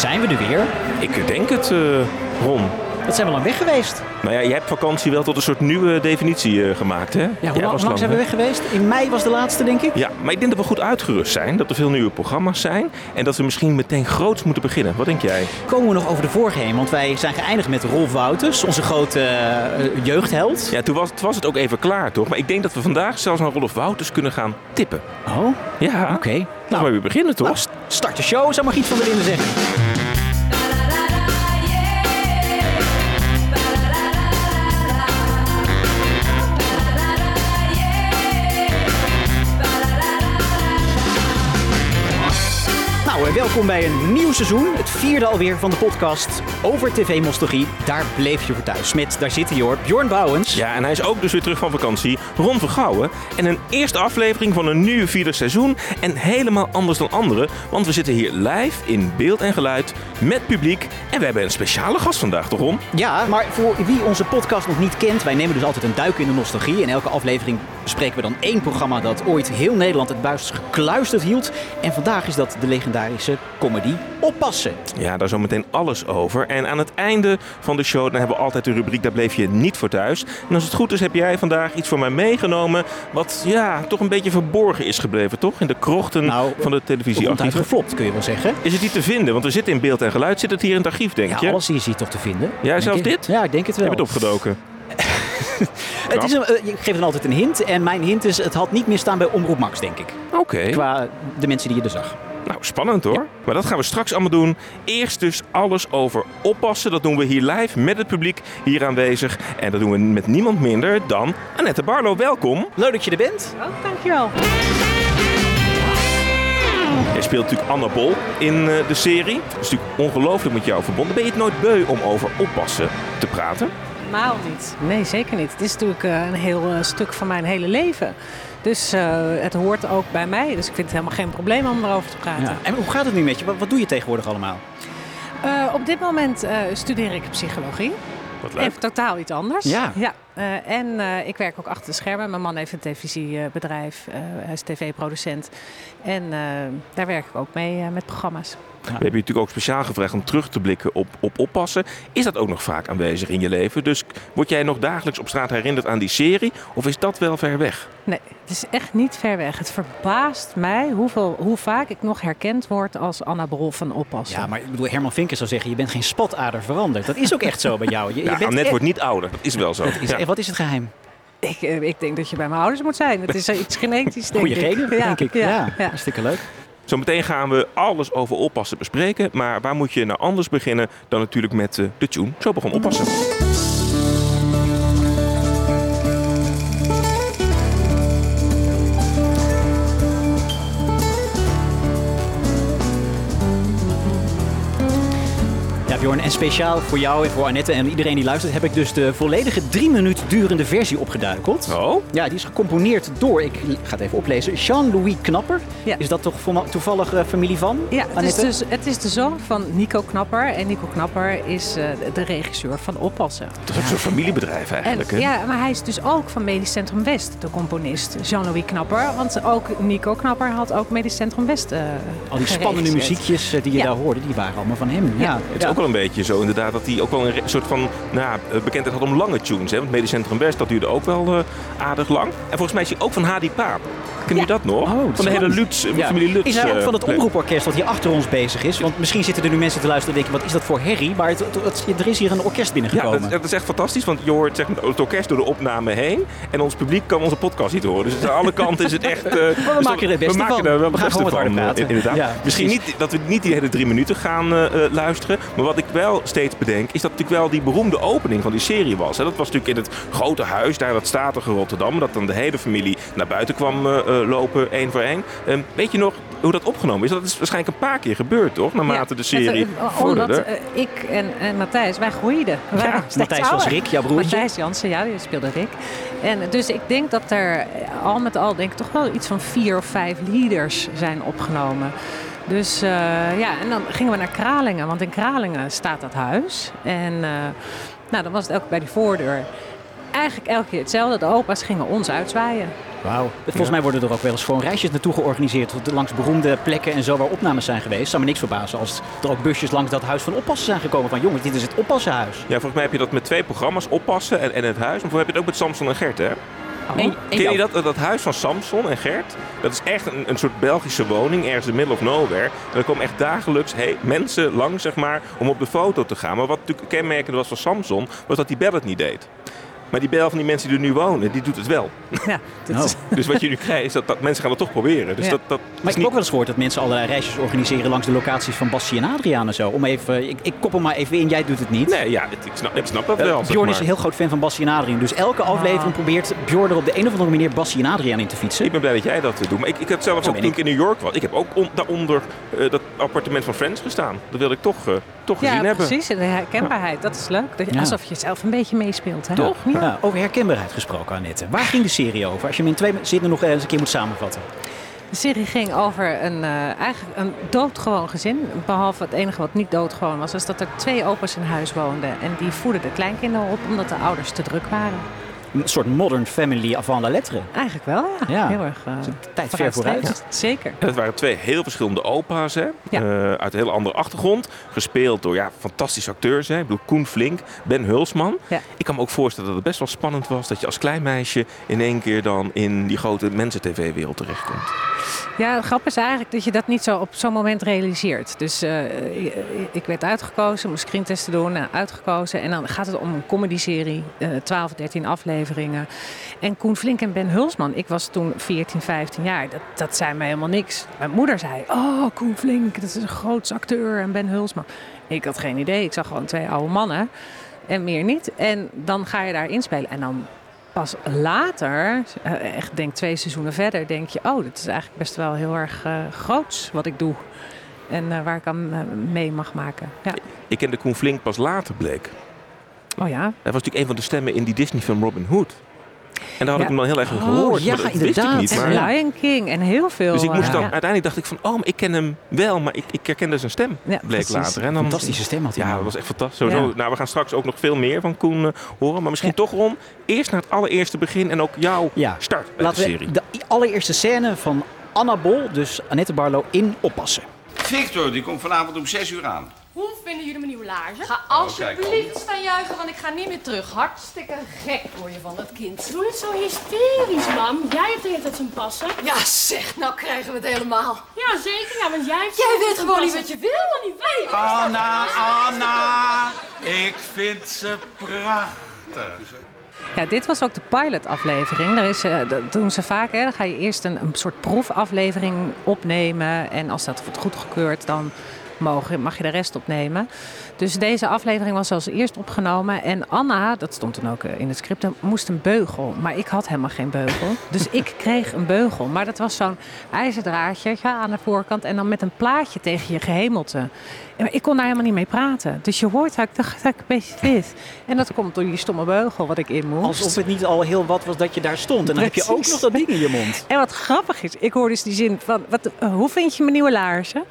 Zijn we er weer? Ik denk het, eh, Ron. Dat zijn we lang weg geweest. Nou ja, jij hebt vakantie wel tot een soort nieuwe definitie eh, gemaakt, hè? Ja, hoe lang, lang zijn we weg geweest? In mei was de laatste, denk ik. Ja, maar ik denk dat we goed uitgerust zijn. Dat er veel nieuwe programma's zijn. En dat we misschien meteen groots moeten beginnen. Wat denk jij? Komen we nog over de vorige heen? Want wij zijn geëindigd met Rolf Wouters, onze grote eh, jeugdheld. Ja, toen was, toen was het ook even klaar, toch? Maar ik denk dat we vandaag zelfs naar Rolf Wouters kunnen gaan tippen. Oh, Ja, oké. Nou, Nou, we weer beginnen, toch? nou, st- start de show, zou Margriet van der Linden zeggen. Welkom bij een nieuw seizoen. Het vierde alweer van de podcast over tv-nostalgie. Daar bleef je voor thuis. Met, daar zit hij hoor, Bjorn Bouwens. Ja, en hij is ook dus weer terug van vakantie. Ron Vergouwen. En een eerste aflevering van een nieuw vierde seizoen. En helemaal anders dan andere. Want we zitten hier live in beeld en geluid met publiek. En we hebben een speciale gast vandaag, toch Ron? Ja, maar voor wie onze podcast nog niet kent, wij nemen dus altijd een duik in de nostalgie. In elke aflevering bespreken we dan één programma dat ooit heel Nederland het buis gekluisterd hield. En vandaag is dat de legendarische comedy Oppassen. Ja, daar zo meteen alles over. En aan het einde van de show dan hebben we altijd de rubriek Daar bleef je niet voor thuis. En als het goed is heb jij vandaag iets voor mij meegenomen... wat ja, toch een beetje verborgen is gebleven, toch? In de krochten Nou, van de Ronduit televisiearchieven. geflopt, kun je wel zeggen. Is het niet te vinden? Want we zitten in beeld en geluid. Zit het hier in het archief, denk Ja, je? alles is hier toch te vinden. Ja, zelfs ik. dit? Ja, ik denk het Je wel. bent opgedoken. Het is een, eh, ik geef dan altijd een hint. En mijn hint is, het had niet meer staan bij Omroep Max, denk ik. Oké. Qua de mensen die je er zag. Nou, spannend hoor. Maar dat gaan we straks allemaal doen. Eerst dus alles over oppassen. Dat doen we hier live met het publiek hier aanwezig. En dat doen we met niemand minder dan Annette Barlo. Welkom. Leuk dat je er bent. Oh, dankjewel. Jij speelt natuurlijk Anna Bol in eh, de serie. Dat is natuurlijk ongelooflijk met jou verbonden. Ben je het nooit beu om over oppassen te praten? Helemaal niet. Nee, zeker niet. Het is natuurlijk eh, een heel eh, stuk van mijn hele leven. Dus eh, het hoort ook bij mij. Dus ik vind het helemaal geen probleem om erover te praten. Ja. En hoe gaat het nu met je? Wat, wat doe je tegenwoordig allemaal? Eh, op dit moment eh, studeer ik psychologie. Wat leuk. Even totaal iets anders. Ja. ja. eh, en eh, ik werk ook achter de schermen. Mijn man heeft een televisiebedrijf. eh, hij is tv-producent. En eh, daar werk ik ook mee eh, met programma's. We hebben je natuurlijk ook speciaal gevraagd om terug te blikken op, op oppassen. Is dat ook nog vaak aanwezig in je leven? Dus word jij nog dagelijks op straat herinnerd aan die serie? Of is dat wel ver weg? Nee, het is echt niet ver weg. Het verbaast mij hoeveel, hoe vaak ik nog herkend word als Anna Brol van Oppassen. Ja, maar ik bedoel, Herman Vinkers zou zeggen, je bent geen spatader veranderd. Dat is ook echt zo bij jou. Je, je Ja, bent Annette echt- wordt niet ouder. Dat is wel zo. Is- Ja. Wat is het geheim? Ik, eh, ik denk dat je bij mijn ouders moet zijn. Het is eh, iets genetisch, denk Goeie ik. genen, denk ik. Ja, Ja, ja. hartstikke leuk. Zometeen gaan we alles over oppassen bespreken. Maar waar moet je nou anders beginnen dan natuurlijk met eh, de tune? Zo begon oppassen. Bjorn, en speciaal voor jou en voor Annette en iedereen die luistert, heb ik dus de volledige drie minuten durende versie opgeduikeld. Oh, Ja, die is gecomponeerd door, ik ga het even oplezen, Jean-Louis Knapper. Ja. Is dat toch voor- toevallig eh, familie van? Ja, het is, dus, het is de zoon van Nico Knapper. En Nico Knapper is eh, de regisseur van Oppassen. dat is ook zo'n familiebedrijf En, eigenlijk. hè? ja, maar hij is dus ook van Medisch Centrum West, de componist. Jean-Louis Knapper. Want ook Nico Knapper had ook Medisch Centrum West eh Al die spannende muziekjes die je Ja. daar hoorde, die waren allemaal van hem. Ja, Het is ook wel een beetje zo inderdaad dat hij ook wel een soort van nou, eh, bekendheid had om lange tunes. Hè? Want Medisch Centrum West, dat duurde ook wel eh, aardig lang. En volgens mij is hij ook van Hadi Paap. Ken je Ja. dat nog? Oh, dat van de hele Lutz, eh, Ja. familie Lutz. Is hij ook van het omroeporkest dat hier achter ons bezig is? Want misschien zitten er nu mensen te luisteren en denken, wat is dat voor herrie? Maar het, het- het- er is hier een orkest Ja, binnengekomen. dat, dat is echt fantastisch, want je hoort zeg maar, het orkest door de opname heen. En ons publiek kan onze podcast niet horen. Dus aan alle kanten is het echt... eh, dus maken dat- er het beste we maken van. er wel We het gaan beste gewoon van, praten. Inderdaad. Ja, Misschien niet dat we niet die hele drie minuten gaan luisteren. Maar wat ik wel steeds bedenk, is dat natuurlijk wel die beroemde opening van die serie was. Dat was natuurlijk in het grote huis, daar dat statige Rotterdam. Dat dan de hele familie naar buiten kwam eh, eh, lopen, één voor één. Ehm, weet je nog hoe dat opgenomen is? Dat is waarschijnlijk een paar keer gebeurd, toch? Naarmate de serie het, eh, vorderde. Omdat ik en, en Matthijs, wij groeiden. Matthijs was. Rick, jouw broertje. Matthijs Jansen, ja, die speelde Rick. En dus ik denk dat er al met al denk ik toch wel iets van vier of vijf leaders zijn opgenomen. Dus eh, ja, en dan gingen we naar Kralingen, want in Kralingen staat dat huis. En eh, nou, dan was het ook bij die voordeur eigenlijk elke keer hetzelfde. De opa's gingen ons uitzwaaien. Wauw. Volgens mij worden er ook wel eens gewoon reisjes naartoe georganiseerd. Langs beroemde plekken en zo waar opnames zijn geweest. Zou me niks verbazen als er ook busjes langs dat huis van oppassen zijn gekomen. Van jongens, dit is het oppassenhuis. Ja, volgens mij heb je dat met twee programma's, oppassen en, en het huis. Maar voor heb je het ook met Samson en Gert, hè? En- en Ken je dat, dat huis van Samson en Gert? Dat is echt een, een soort Belgische woning, ergens in the middle of nowhere. En er komen echt dagelijks hey, mensen langs, zeg maar, om op de foto te gaan. Maar wat natuurlijk kenmerkend was van Samson, was dat die bel het niet deed. Maar die bel van die mensen die er nu wonen, die doet het wel. Ja, dat Oh. is- Dus wat je nu krijgt, is dat, dat mensen gaan het toch proberen. Dus Ja. dat, dat Maar is ik heb niet- ook wel eens gehoord dat mensen allerlei reisjes organiseren langs de locaties van Bassie en Adriaan en zo. Om even, ik, ik koppel maar even in, jij doet het niet. Nee, ja, ik snap, ik snap dat Eh, wel. zeg Bjorn is een heel groot fan van Bassie en Adriaan. Dus elke aflevering probeert Bjorn er op de een of andere manier Bassie en Adriaan in te fietsen. Ik ben blij dat jij dat doet. Maar ik, ik heb zelfs ook toen ik. in New York was. Ik heb ook on- daaronder eh, dat appartement van Friends gestaan. Dat wilde ik toch, eh, toch ja gezien hebben. precies. De herkenbaarheid, dat is leuk. Dat je, Ja. Alsof je zelf een beetje meespeelt. Hè? Toch? Ja. Over herkenbaarheid gesproken, Annette. Waar ging de serie over? Als je hem in twee zinnen nog eens een keer moet samenvatten. De serie ging over een, eh, eigenlijk een doodgewoon gezin. Behalve het enige wat niet doodgewoon was, was dat er twee opa's in huis woonden. En die voeden de kleinkinderen op omdat de ouders te druk waren. Een soort modern family avant la lettre. Eigenlijk wel, ja. Ja. Heel erg is een tijd ver vooruitstrevend. Zeker. En het waren twee heel verschillende opa's, hè? Ja. Eh, uit een hele andere achtergrond. Gespeeld door ja, fantastische acteurs. Hè? Ik bedoel, Koen Flink, Ben Hulsman. Ja. Ik kan me ook voorstellen dat het best wel spannend was... dat je als klein meisje in één keer dan in die grote mensen-tv-wereld terechtkomt. Ja, de grap is eigenlijk dat je dat niet zo op zo'n moment realiseert. Dus eh, ik- werd uitgekozen om een screentest te doen, en uitgekozen. En dan gaat het om een comedyserie, eh 12, 13 afleveringen. En Koen Flink en Ben Hulsman, ik was toen 14, 15 jaar, dat, dat zei mij helemaal niks. Mijn moeder zei, oh Koen Flink, dat is een groot acteur en Ben Hulsman. Ik had geen idee, ik zag gewoon twee oude mannen en meer niet. En dan ga je daar inspelen en dan pas later, eh, echt denk twee seizoenen verder, denk je, oh, dit is eigenlijk best wel heel erg eh, groots wat ik doe. En eh, waar ik aan mee mag maken. Ja. Ik kende Koen Flink pas later, bleek. Oh ja. Hij was natuurlijk een van de stemmen in die Disney-film Robin Hood. En daar had Ja. ik hem dan heel erg in Oh, gehoord. ja, maar dat wist ik inderdaad. niet. Maar. Lion King en heel veel. dus ik moest eh, dan, ja. uiteindelijk dacht ik van, oh, maar ik ken hem wel, maar ik, ik herkende zijn stem, Ja, bleek precies. later. En dan, Fantastische stem had hij. Ja, man. dat was echt fantastisch. Sowieso, nou, we gaan straks ook nog veel meer van Koen eh, horen. Maar misschien Ja. toch, Ron, eerst naar het allereerste begin en ook jouw Ja. start bij Laten de we serie. de allereerste scène van Anna Bol, dus Annette Barlo, in oppassen. Victor, die komt vanavond om 6 uur aan. Hoe vinden jullie mijn nieuwe laarzen? Ga alsjeblieft staan juichen, want ik ga niet meer terug. Hartstikke gek word je van het kind. Doe niet zo hysterisch, mam. Jij hebt de hele tijd zo'n passen. Ja, zeg, nou krijgen we het helemaal. Ja, zeker. Ja, want jij... hebt Jij weet gewoon niet wat je wil. niet weet. Anna, Anna, ik vind ze prachtig. Ja, dit was ook de pilot-aflevering. Daar is, eh, dat doen ze vaak. Hè. Dan ga je eerst een, een soort proefaflevering opnemen. En als dat wordt goedgekeurd, dan mogen, mag je de rest opnemen. Dus deze aflevering was als eerst opgenomen. En Anna, dat stond toen ook eh, in het script, moest een beugel. Maar ik had helemaal geen beugel. Dus ik kreeg een beugel. Maar dat was zo'n ijzerdraadje ja, aan de voorkant. En dan met een plaatje tegen je gehemelte. Ik kon daar helemaal niet mee praten. Dus je hoort dat ik dacht dat ik een beetje dit. En dat komt door die stomme beugel wat ik in moest. Alsof het niet al heel wat was dat je daar stond. En dan heb je ook nog dat ding in je mond. En wat grappig is, ik hoor dus die zin van, wat, eh, hoe vind je mijn nieuwe laarzen?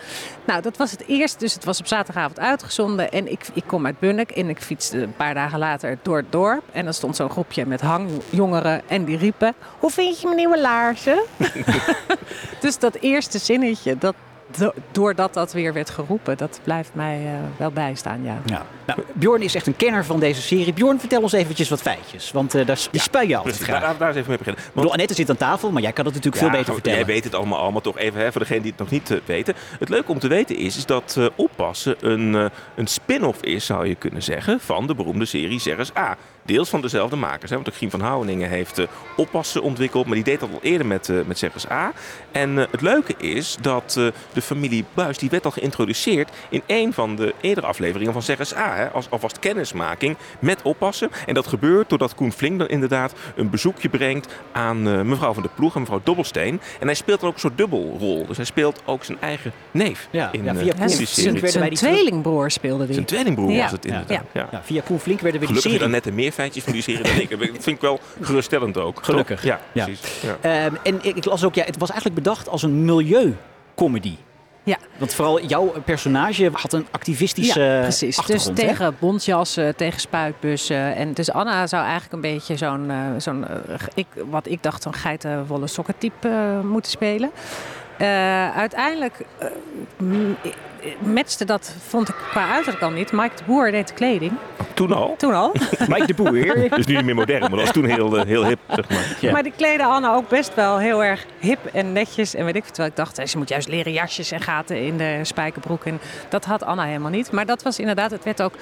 Nou, dat was het eerst, dus het was op zaterdagavond uitgezonden. En ik, ik kom uit Bunnik en ik fietste een paar dagen later door het dorp. En dan stond zo'n groepje met hangjongeren en die riepen, hoe vind je mijn nieuwe laarzen? dus dat eerste zinnetje, dat, do- doordat dat weer werd geroepen, dat blijft mij eh, wel bijstaan, ja. Ja. Nou, Bjorn is echt een kenner van deze serie. Bjorn, vertel ons eventjes wat feitjes. Want eh, daar, spui je altijd Precies, graag. daar, daar eens even mee beginnen. Bedoel, Annette zit aan tafel, maar jij kan het natuurlijk veel Ja, beter goed, vertellen. Jij weet het allemaal, allemaal toch even hè, voor degenen die het nog niet eh, weten. Het leuke om te weten is, is dat eh, Oppassen een, eh, een spin-off is, zou je kunnen zeggen, van de beroemde serie Serres A. Deels van dezelfde makers. Hè, want ook Gien van Houweningen heeft eh, Oppassen ontwikkeld, maar die deed dat al eerder met, eh met A. En eh, het leuke is dat eh, de familie Buis, die werd al geïntroduceerd in een van de eerdere afleveringen van A. Hè, als alvast kennismaking met Oppassen. En dat gebeurt doordat Koen Flink dan inderdaad een bezoekje brengt aan eh, mevrouw van der Ploeg en mevrouw Dobbelsteen. En hij speelt dan ook een soort dubbelrol. Dus hij speelt ook zijn eigen neef Ja, in, ja, eh, via in die serie. wij Zijn die tweelingbroer speelde die. Zijn tweelingbroer Ja. was het inderdaad. Ja. Ja, via Koen Flink werden we die Gelukkig serie... dan net meer feitjes van die serie dan ik. Dat vind ik wel geruststellend ook. Gelukkig. Ja, Ja. precies. Ja. Ehm, en ik, ik las ook, ja, het was eigenlijk bedacht als een milieucomedy. Ja. Want vooral jouw personage had een activistische ja, precies. Dus hè? tegen bontjassen, tegen spuitbussen. En dus Anna zou eigenlijk een beetje zo'n, eh, zo'n eh, ik, wat ik dacht, een geitenwolle sokkentype eh, moeten spelen. Uiteindelijk matchte dat, vond ik qua uiterlijk al niet. Mike de Boer deed de kleding, Toen al. toen al. Mike de Boer. Dus nu niet meer modern, maar dat was toen heel, eh, heel hip, zeg maar. Ja. Maar die kleden Anna ook best wel heel erg hip en netjes. En weet ik veel. Terwijl ik dacht, eh, ze moet juist leren jasjes en gaten in de spijkerbroek. En dat had Anna helemaal niet. Maar dat was inderdaad, het werd ook,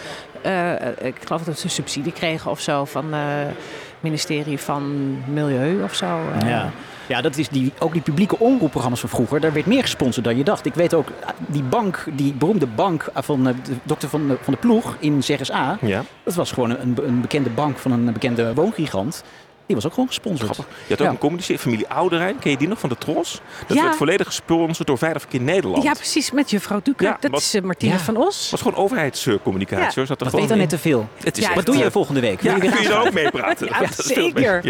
eh, ik geloof dat ze een subsidie kregen of zo van het ministerie van Milieu of zo. eh. Ja. Ja, dat is die, ook die publieke omroepprogramma's van vroeger. Daar werd meer gesponsord dan je dacht. Ik weet ook, die bank, die beroemde bank van eh, de dokter van de, van de ploeg in ZSA. Ja. Dat was gewoon een, een bekende bank van een bekende woongigant. Die was ook gewoon gesponsord. Grappig. Je had ook Ja. een comedy familie Ouderijn. Ken je die nog van de Tros? Dat Ja. werd volledig gesponsord door Veilig Verkeer Nederland. Ja, precies, met juffrouw Duker. Ja, dat wat- is eh, Martine Ja. van Os. Het was gewoon overheidscommunicatie. Zat er Dat gewoon weet dan net te veel. Het is Ja, echt, Wat doe je eh, volgende week? Wil Ja, kun je daar ook mee praten? Zeker.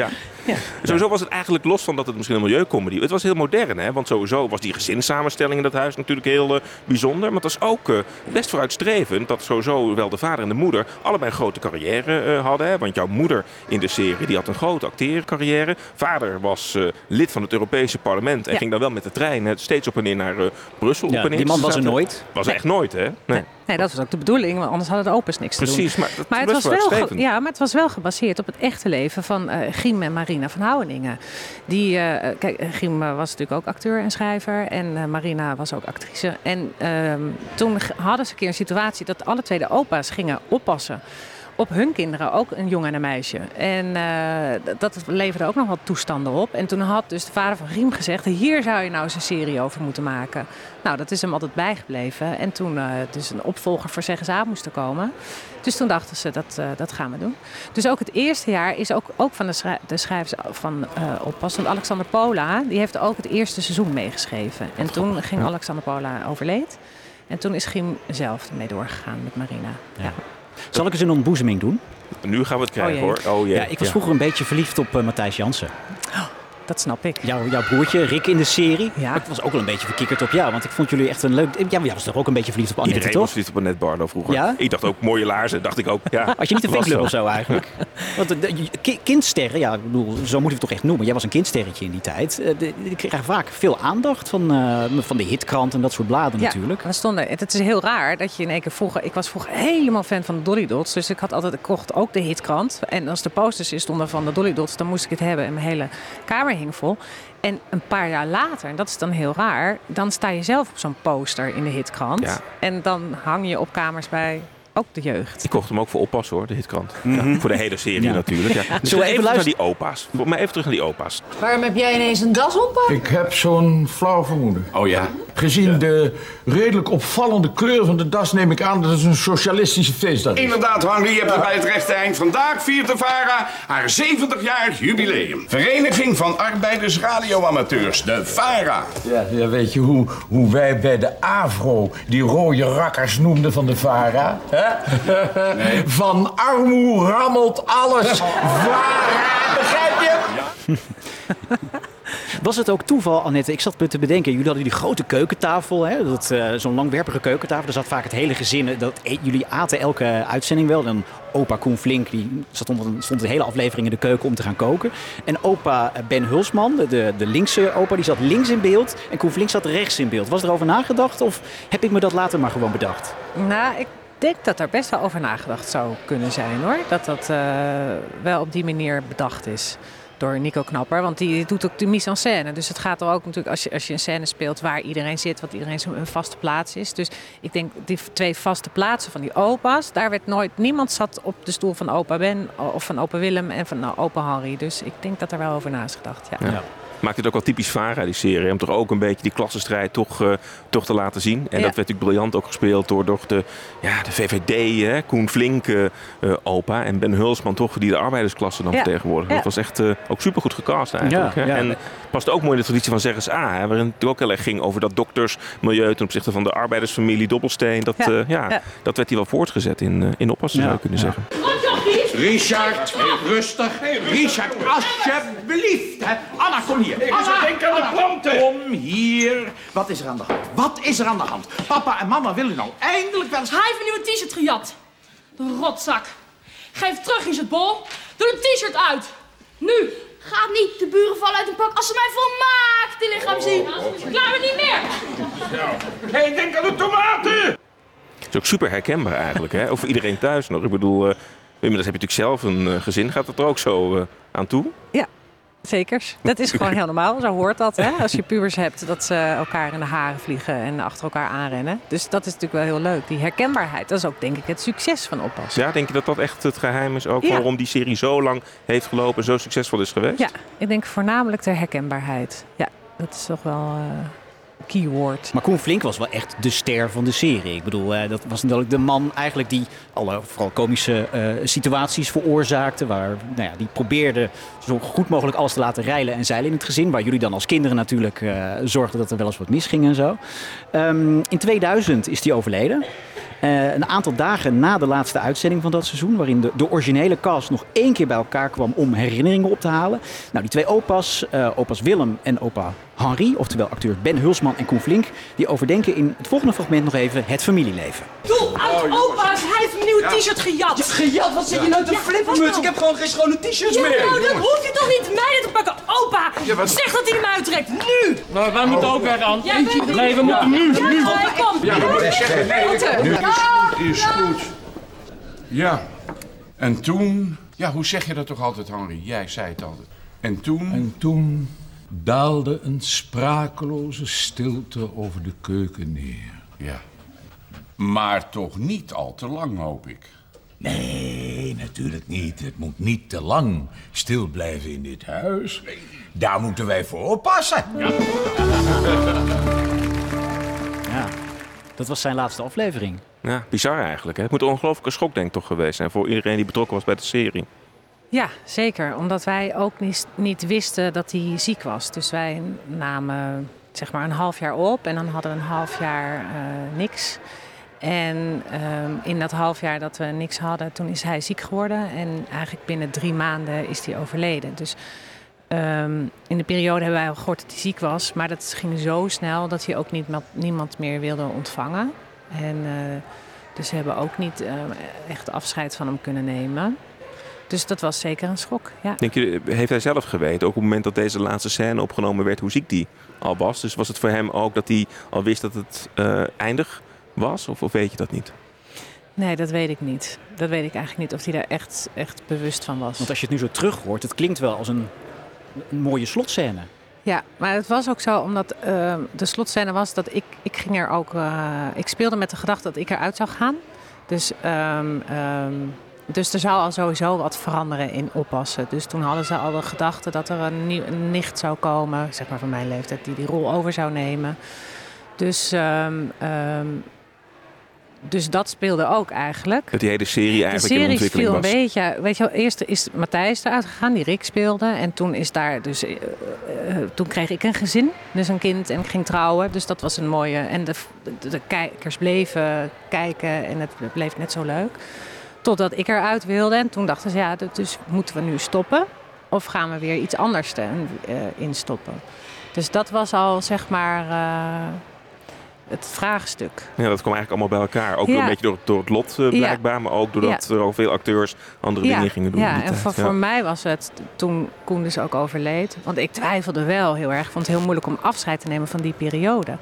Ja. Sowieso was het eigenlijk los van dat het misschien een milieucomedy Het was heel modern, hè? want sowieso was die gezinssamenstelling in dat huis natuurlijk heel eh, bijzonder. Maar het was ook eh, best vooruitstrevend dat sowieso wel de vader en de moeder allebei een grote carrière eh, hadden. Hè? Want jouw moeder in de serie die had een grote acteercarrière. Vader was lid van het Europese parlement en Ja. ging dan wel met de trein steeds op en neer naar Brussel. Ja, op en neer. die man was er nooit. Was er echt nooit, hè? Nee. Nee. Nee, dat was ook de bedoeling, want anders hadden de opens niks te doen. Precies, maar, het, was wel, ge- ja, maar het was wel gebaseerd op het echte leven van eh Giem en Marina van Houweningen. Die, eh, kijk, eh, Giem eh, was natuurlijk ook acteur en schrijver en Marina was ook actrice. En ehm, toen hadden ze een keer een situatie dat alle twee de opa's gingen oppassen op hun kinderen, ook een jongen en een meisje. En eh, dat leverde ook nog wat toestanden op. En toen had dus de vader van Riem gezegd... hier zou je nou eens een serie over moeten maken. Nou, dat is hem altijd bijgebleven. En toen eh dus een opvolger voor ZSA moest er komen. Dus toen dachten ze, dat, eh, dat gaan we doen. Dus ook het eerste jaar is ook, ook van de, schrij- de schrijvers van eh Oppas. Want Alexander Pola, die heeft ook het eerste seizoen meegeschreven. En toen ging Alexander Pola overleed. En toen is Giem zelf ermee doorgegaan met Marina. Ja. Zal ik eens een ontboezeming doen? Nu gaan we het krijgen, Oh jee. hoor. Oh. Ja, ik was vroeger een beetje verliefd op eh, Matthijs Jansen. Dat snap ik. Jouw, jouw broertje, Rick in de serie. Ja. Maar ik was ook wel een beetje verkikkerd op jou. Want ik vond jullie echt een leuk... Ja, maar jij was toch ook een beetje verliefd op Annette, Iedereen was toch? verliefd op Annette Barlo vroeger. Ja? Ik dacht ook mooie laarzen, dacht ik ook. Ja, Had je niet een was vinkclub of zo eigenlijk? Want de, de- ki- kindsterren, ja, ik bedoel, zo moet je het toch echt noemen. Jij was een kindsterretje in die tijd. Eh, Die kregen vaak veel aandacht van, eh, van de hitkrant en dat soort bladen natuurlijk. We stonden, het is heel raar dat je in één keer vroeger... Ik was vroeger helemaal fan van de Dolly Dots. Dus ik had altijd, ik kocht ook de hitkrant. En als de posters in stonden van de Dolly Dots, dan moest ik het hebben. En mijn hele kamer hing vol. En een paar jaar later, en dat is dan heel raar... dan sta je zelf op zo'n poster in de hitkrant. Ja. En dan hang je op kamers bij ook de jeugd. Ik kocht hem ook voor oppas hoor, de hitkrant. Ja, voor de hele serie Ja. natuurlijk. Ja. Dus we even, even terug naar luisteren? die opa's. Voor mij even terug naar die opa's. Waarom heb jij ineens een das op? Ik heb zo'n flauw vermoeden. Oh ja? Gezien de redelijk opvallende kleur van de das neem ik aan dat het een socialistische feestdag is. Inderdaad, Henri, je hebt het bij het rechte eind. Vandaag viert de VARA haar 70-jarig jubileum. Vereniging van Arbeiders Radioamateurs, de VARA. Ja, ja, weet je hoe, hoe wij bij de AVRO die rode rakkers noemden van de VARA? Hè? Van armoe rammelt alles. VARA, begrijp je? Was het ook toeval, Annette? Ik zat me te bedenken. Jullie hadden die grote keukentafel, hè? Dat, eh, zo'n langwerpige keukentafel. Daar zat vaak het hele gezin. eh, Dat, e- jullie aten elke uitzending wel. Dan opa Koen Flink, die zat onder, stond de hele aflevering in de keuken om te gaan koken. En opa eh, Ben Hulsman, de, de linkse opa, die zat links in beeld. En Koen Flink zat rechts in beeld. Was er over nagedacht of heb ik me dat later maar gewoon bedacht? Nou, ik denk dat er best wel over nagedacht zou kunnen zijn hoor. Dat dat eh, wel op die manier bedacht is door Nico Knapper. Want die doet ook de mise en scène. Dus het gaat er ook natuurlijk als je, als je een scène speelt waar iedereen zit, wat iedereen zijn vaste plaats is. Dus ik denk die twee vaste plaatsen van die opa's, daar werd nooit, niemand zat op de stoel van opa Ben of van opa Willem en van nou, opa Harry. Dus ik denk dat er wel over na is gedacht. Ja. Ja. Maakt het ook wel typisch VARA, die serie. Om toch ook een beetje die klassenstrijd toch, eh, toch te laten zien. En Ja. dat werd natuurlijk briljant ook gespeeld door, door de, ja, de VVD, hè, Koen Flink, eh, opa. En Ben Hulsman toch, die de arbeidersklasse dan Ja. Dat was echt eh, ook supergoed gecast eigenlijk. Ja, hè. ja. En past ook mooi in de traditie van ZSA. Hè, waarin het ook heel erg ging over dat doktersmilieu ten opzichte van de arbeidersfamilie Dobbelsteen. Dat, Ja. eh, ja, Ja. dat werd hier wel voortgezet in, in oppassen Ja. zou je kunnen Ja. zeggen. Richard, rustig. Richard, alsjeblieft. Hè. Anna, kom hier. Ik Anna, denk aan de planten. Kom hier. Wat is er aan de hand? Wat is er aan de hand? Papa en mama willen nou eindelijk wel eens... Hij heeft een nieuwe t-shirt gejat. De rotzak. Geef terug in zijn bol. Doe het t-shirt uit. Nu. Gaat niet, de buren vallen uit hun pak als ze mijn volmaakte lichaam zien. Klaar we niet meer. Hé, hey, denk aan de tomaten! Het is ook super herkenbaar eigenlijk, hè? Of voor iedereen thuis nog. Ik bedoel, eh, inmiddels heb je natuurlijk zelf een eh, gezin. Gaat het er ook zo eh, aan toe? Zekers. Dat is gewoon heel normaal. Zo hoort dat. Hè? Als je pubers hebt, dat ze elkaar in de haren vliegen en achter elkaar aanrennen. Dus dat is natuurlijk wel heel leuk. Die herkenbaarheid, dat is ook denk ik het succes van oppassen. Ja, denk je dat dat echt het geheim is ook Ja. waarom die serie zo lang heeft gelopen en zo succesvol is geweest? Ja, ik denk voornamelijk de herkenbaarheid. Ja, dat is toch wel eh, keyword. Maar Koen Flink was wel echt de ster van de serie. Ik bedoel, eh, dat was natuurlijk de man eigenlijk die alle vooral komische eh, situaties veroorzaakte. Waar, nou ja, die probeerde zo goed mogelijk alles te laten rijlen en zeilen in het gezin. Waar jullie dan als kinderen natuurlijk eh, zorgden dat er wel eens wat misging en zo. Ehm, in 2000 is hij overleden. Een aantal dagen na de laatste uitzending van dat seizoen, waarin de, de originele cast nog één keer bij elkaar kwam om herinneringen op te halen. Nou, die twee opa's, eh, opa's Willem en opa Henri, oftewel acteurs Ben Hulsman en Koen Flink, die overdenken in het volgende fragment nog even het familieleven. Doe uit opa's. Hij heeft een nieuwe t-shirt gejat. Gejat, wat zeg je nou te flippermuts? Ik heb gewoon geen schone t-shirts Ja, meer. nou, dan hoeft hij toch niet mij te pakken. Opa, zeg dat hij hem uittrekt. Nu. Nou, wij moeten ook weer aan. Nee, we moeten nu. Ja, nu. komt. Ja, maar ik zeg nee, Nu. is goed. Ja, en toen... Ja, hoe zeg je dat toch altijd, Henri? Jij zei het altijd. En toen... En toen daalde een sprakeloze stilte over de keuken neer. Ja. Maar toch niet al te lang, hoop ik. Nee, natuurlijk niet. Het moet niet te lang stil blijven in dit huis. Daar moeten wij voor oppassen. Ja, dat was zijn laatste aflevering. Ja, bizar eigenlijk. Hè? Het moet een ongelooflijke schok denk ik toch geweest zijn voor iedereen die betrokken was bij de serie. Ja, zeker. Omdat wij ook niet, niet wisten dat hij ziek was. Dus wij namen zeg maar een half jaar op en dan hadden we een half jaar eh, niks. En ehm, in dat half jaar dat we niks hadden, toen is hij ziek geworden. En eigenlijk binnen drie maanden is hij overleden. Dus ehm, in de periode hebben wij al gehoord dat hij ziek was. Maar dat ging zo snel dat hij ook niet, niemand meer wilde ontvangen. En eh, dus we hebben ook niet eh, echt afscheid van hem kunnen nemen. Dus dat was zeker een schok. Ja. Denk je, heeft hij zelf geweten, ook op het moment dat deze laatste scène opgenomen werd, hoe ziek die al was? Dus was het voor hem ook dat hij al wist dat het eh, eindig was? Of, of weet je dat niet? Nee, dat weet ik niet. Dat weet ik eigenlijk niet of hij daar echt, echt bewust van was. Want als je het nu zo terug hoort, het klinkt wel als een, een mooie slotscène. Ja, maar het was ook zo omdat uh, de slotscène was dat ik, ik ging er ook. Uh, ik speelde met de gedachte dat ik eruit zou gaan. Dus, um, um, dus er zou al sowieso wat veranderen in oppassen. Dus toen hadden ze al de gedachte dat er een, nieuw, een nicht zou komen, zeg maar van mijn leeftijd, die die rol over zou nemen. Dus, um, dus dat speelde ook eigenlijk. Dat die hele serie eigenlijk de serie in ontwikkeling viel was. een beetje. Weet je wel, eerst is Matthijs eruit gegaan, die Rick speelde. En toen is daar dus. Uh, uh, toen kreeg ik een gezin, dus een kind en ik ging trouwen. Dus dat was een mooie. En de, de, de kijkers bleven kijken en het bleef net zo leuk. Totdat ik eruit wilde. En toen dachten ze, ja, dus moeten we nu stoppen? Of gaan we weer iets anders te, uh, instoppen? Dus dat was al zeg maar het vraagstuk. Ja, dat kwam eigenlijk allemaal bij elkaar. Ook Ja. een beetje door, door het lot uh, blijkbaar, ja. maar ook doordat Ja. er al veel acteurs andere dingen gingen doen. Ja, in en voor, voor mij was het toen Koen dus ook overleed. Want ik twijfelde wel heel erg. Ik vond het heel moeilijk om afscheid te nemen van die periode.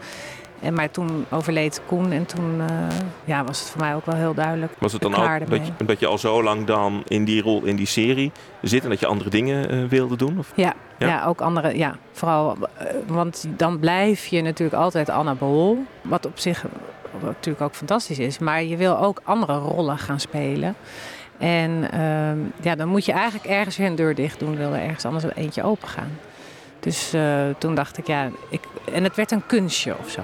En, maar toen overleed Koen en toen uh, ja, was het voor mij ook wel heel duidelijk. Was het dan ook dat je, dat je al zo lang dan in die rol, in die serie zit en dat je andere dingen uh, wilde doen? Of? Ja, Ja. ja. ook andere, ja, vooral, eh, want dan blijf je natuurlijk altijd Anna Bol, wat op zich natuurlijk ook fantastisch is, maar je wil ook andere rollen gaan spelen. En ehm, ja, dan moet je eigenlijk ergens weer een deur dicht doen, wil er ergens anders eentje open gaan. Dus eh, toen dacht ik, ja, ik, en het werd een kunstje of zo.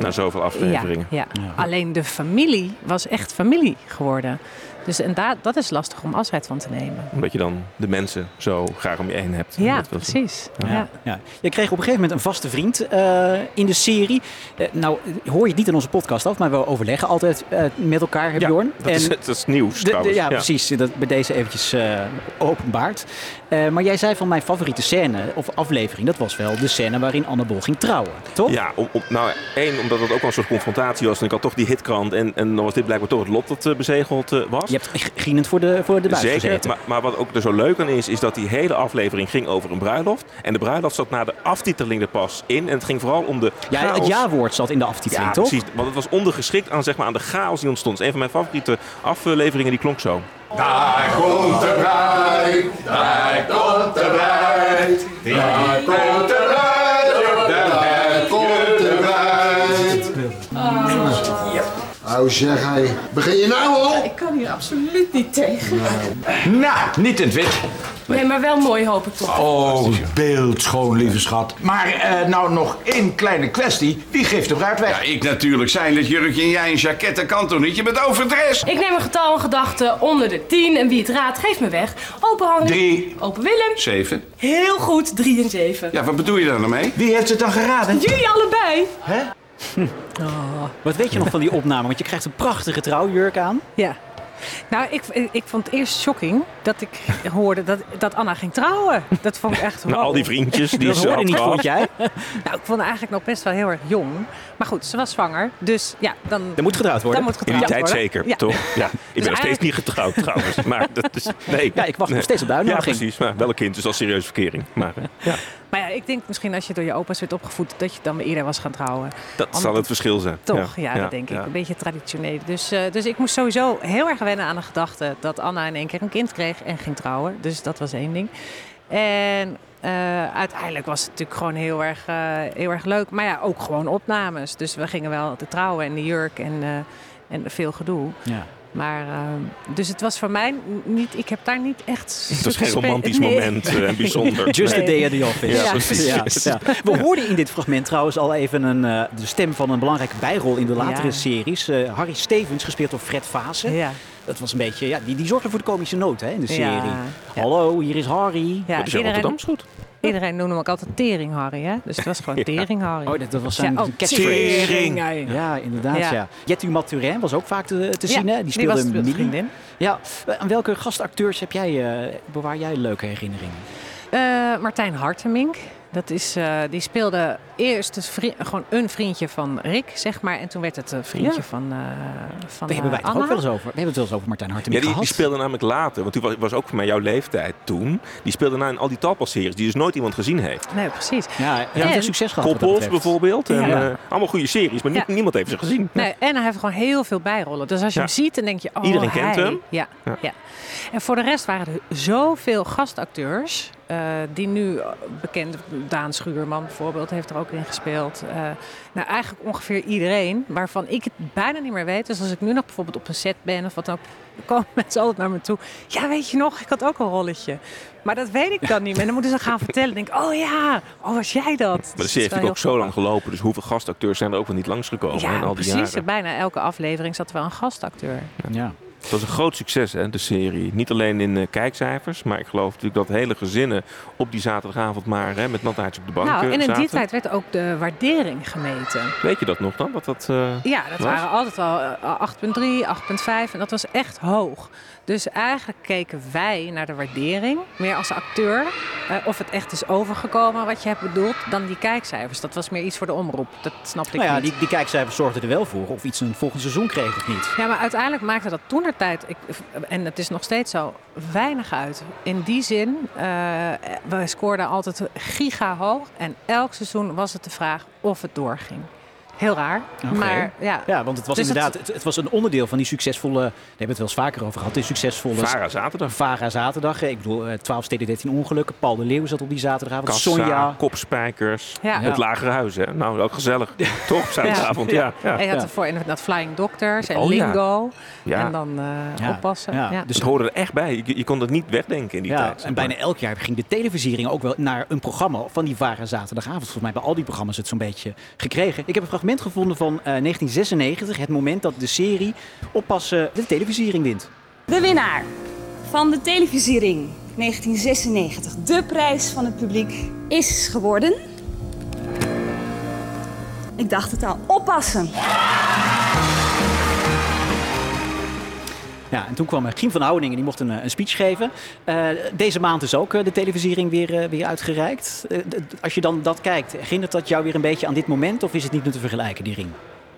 Na zoveel afleveringen. Ja, ja. alleen de familie was echt familie geworden. Dus en daar, dat is lastig om afscheid van te nemen. Omdat je dan de mensen zo graag om je heen hebt. Ja, precies. Ja. Ja. Ja. Je kreeg op een gegeven moment een vaste vriend eh, in de serie. Eh, nou, hoor je het niet in onze podcast af, maar we overleggen altijd eh, met elkaar, hè, Ja, Bjorn. dat, is, dat is nieuws De- de- trouwens. ja, precies. Dat bij deze eventjes eh, openbaard. Eh, maar jij zei van mijn favoriete scène of aflevering, dat was wel de scène waarin Annabel ging trouwen, toch? Ja, om, om- nou één, omdat het ook wel een soort confrontatie was. En ik had toch die hitkrant. En, en dan was dit blijkbaar toch het lot dat eh, bezegeld eh, was. Je hebt grienend voor de, voor de buis Zeker, gezeten. maar, maar wat ook er zo leuk aan is, is dat die hele aflevering ging over een bruiloft. En de bruiloft zat na de aftiteling er pas in. En het ging vooral om de ja, het chaos. jaarwoord zat in de aftiteling, Ja, toch? precies. Want het was ondergeschikt aan, zeg maar, aan de chaos die ontstond. Een van mijn favoriete afleveringen, die klonk zo. Daar komt de bruid, daar komt de bruid, daar komt de bruid, Nou zeg hij, begin je nou al? Ik kan hier absoluut niet tegen. Nou, niet in het wit. Nee, maar wel mooi hoop ik toch. Oh, beeldschoon, lieve schat. Maar eh, nou nog één kleine kwestie. Wie geeft de bruid weg? Ja, ik natuurlijk zijn het jurkje en jij een jacket, dat kan toch niet? Je bent overdress. Ik neem een getal en gedachte onder de 10 en wie het raadt geeft me weg. Open hangen. Drie. Open Willem. Zeven. Heel goed, 3 en 7. Ja, wat bedoel je daar nou mee? Wie heeft het dan geraden? Jullie allebei. Wat weet je nog van die opname? Want je krijgt een prachtige trouwjurk aan. Ja. Nou, ik, ik vond het eerst shocking dat ik hoorde dat, dat Anna ging trouwen. Dat vond ik echt Nou, al wow. die vriendjes die Dat ze hoorde had niet, gehad. vond jij? Nou, ik vond haar eigenlijk nog best wel heel erg jong. Maar goed, ze was zwanger. Dus ja, dan... Er moet getrouwd worden. In die tijd worden. zeker, Ja. toch? Ja. Ik ben nog steeds niet getrouwd trouwens. Maar dat is, nee. Ja, ik wacht nog steeds op de Ja, precies. Maar wel een kind, dus al serieuze verkering. Maar eh, ja, Maar ja, ik denk misschien als je door je opa's werd opgevoed... dat je dan weer eerder was gaan trouwen. dat zal het verschil zijn. Toch, ja, dat denk ik. Een beetje traditioneel. Dus, eh, dus ik moest sowieso heel erg wennen aan de gedachte... dat Anna in één keer een kind kreeg en ging trouwen. Dus dat was één ding. En eh, uiteindelijk was het natuurlijk gewoon heel erg, eh, heel erg leuk. Maar ja, ook gewoon opnames. Dus we gingen wel te trouwen en de jurk en, eh, en veel gedoe. Ja. Maar, dus het was voor mij niet... Ik heb daar niet echt... Het was geen romantisch Nee. moment eh, en bijzonder. Just a Nee. day at the office. Ja, precies. Ja. We hoorden in dit fragment trouwens al even een, eh, de stem van een belangrijke bijrol in de latere Ja. series. Eh, Harry Stevens, gespeeld door Fred Vase. Dat was een beetje, ja, die, die zorgde voor de komische noot hè, in de serie. Ja. Hallo, hier is Harry. ja Dat is iedereen, Rotterdams goed. iedereen noemde hem ook altijd Tering Harry, hè? Dus het was gewoon Tering Harry. Oh, dat, dat was zijn Ja, oh, catchphrase. tering. Ja, inderdaad. Ja. Ja. Jetty Mathurin was ook vaak te, te Ja, zien. Hè? Die die speelde was vriendin. Ja. Eh, Aan welke gastacteurs heb jij, eh, bewaar jij leuke herinneringen? Eh, Martijn Hartemink. Dat is, eh, die speelde eerst dus vri- gewoon een vriendje van Rick, zeg maar. En toen werd het een vriendje Ja. van, eh van Daar hebben wij eh, het ook wel eens over. We hebben het wel eens over Martijn Ja, Hartemink die, die gehad. speelde namelijk later. Want toen was, was ook voor mij jouw leeftijd toen. Die speelde na in al die talpas-series die dus nooit iemand gezien heeft. Nee, precies. Ja, hij heeft En- succes gehad. Koppels bijvoorbeeld. En, Ja. eh, allemaal goede series, maar niet- Ja. niemand heeft ze gezien. Nee, en hij heeft gewoon heel veel bijrollen. Dus als je Ja. hem ziet, dan denk je, oh, Iedereen kent hij. hem. Ja, Ja. ja. En voor de rest waren er zoveel gastacteurs. eh, die nu bekend, Daan Schuurman bijvoorbeeld, heeft er ook gespeeld. Eh, nou, eigenlijk ongeveer iedereen, waarvan ik het bijna niet meer weet. Dus als ik nu nog bijvoorbeeld op een set ben of wat dan ook, dan komen mensen altijd naar me toe. Ja, weet je nog, ik had ook een rolletje. Maar dat weet ik dan niet meer. En dan moeten ze gaan vertellen. Dan denk ik, oh ja, oh was jij dat? Maar de Dus serie dat heeft ook zo lang gelopen. Dus hoeveel gastacteurs zijn er ook wel niet langsgekomen Ja, in al die precies. jaren. Bijna elke aflevering zat er wel een gastacteur. Ja. Het was een groot succes, hè, de serie. Niet alleen in eh, kijkcijfers, maar ik geloof natuurlijk dat hele gezinnen op die zaterdagavond maar hè, met nattaartje op de bank Nou, eh, en in die tijd werd ook de waardering gemeten. Weet je dat nog dan? Wat dat, eh, Ja, dat was? waren altijd wel eh, 8,3, 8,5 en dat was echt hoog. Dus eigenlijk keken wij naar de waardering, meer als acteur, eh, of het echt is overgekomen wat je hebt bedoeld, dan die kijkcijfers. Dat was meer iets voor de omroep. Dat snapte ik Nou ja, niet. die, die kijkcijfers zorgden er wel voor of iets een volgend seizoen kreeg of niet. Ja, maar uiteindelijk maakte dat toen de tijd, en het is nog steeds zo, weinig uit. In die zin, eh we scoorden altijd giga hoog en elk seizoen was het de vraag of het doorging. Heel raar, maar ja. Ja, want het was Dus inderdaad, het, het was een onderdeel van die succesvolle, daar hebben we het wel eens vaker over gehad, die succesvolle Vara zaterdag. Vara zaterdag. Ik bedoel, eh, 12 steden 13 ongelukken. Paul de Leeuw zat op die zaterdagavond. Kassa, Sonja. kopspijkers. Ja. Het lagere huis, hè? Nou, ook gezellig. Toch? Zaterdagavond, ja. ja. En je had ervoor inderdaad Flying Doctors en Oh. Lingo. Ja. En dan eh, Ja. oppassen. Ja. Ja. Dus Dus het hoorde er echt bij. Je, je kon het niet wegdenken in die Ja, tijd. zeg en bijna elk jaar ging de televisiering ook wel naar een programma van die Vara zaterdagavond. Volgens mij bij al die programma's het zo'n beetje gekregen. Ik heb een fragment gevonden van eh, 1996. Het moment dat de serie Oppassen de televisiering wint. De winnaar van de televisiering 1996, de prijs van het publiek, is geworden. Ik dacht het al, oppassen. Ja, en toen kwam Giem van Ouweningen, die mocht een, eh, een speech geven. Eh, deze maand is ook eh, de televisiering weer, weer uitgereikt. Als je dan dat kijkt, herinnert dat jou weer een beetje aan dit moment? Of is het niet meer te vergelijken, die ring?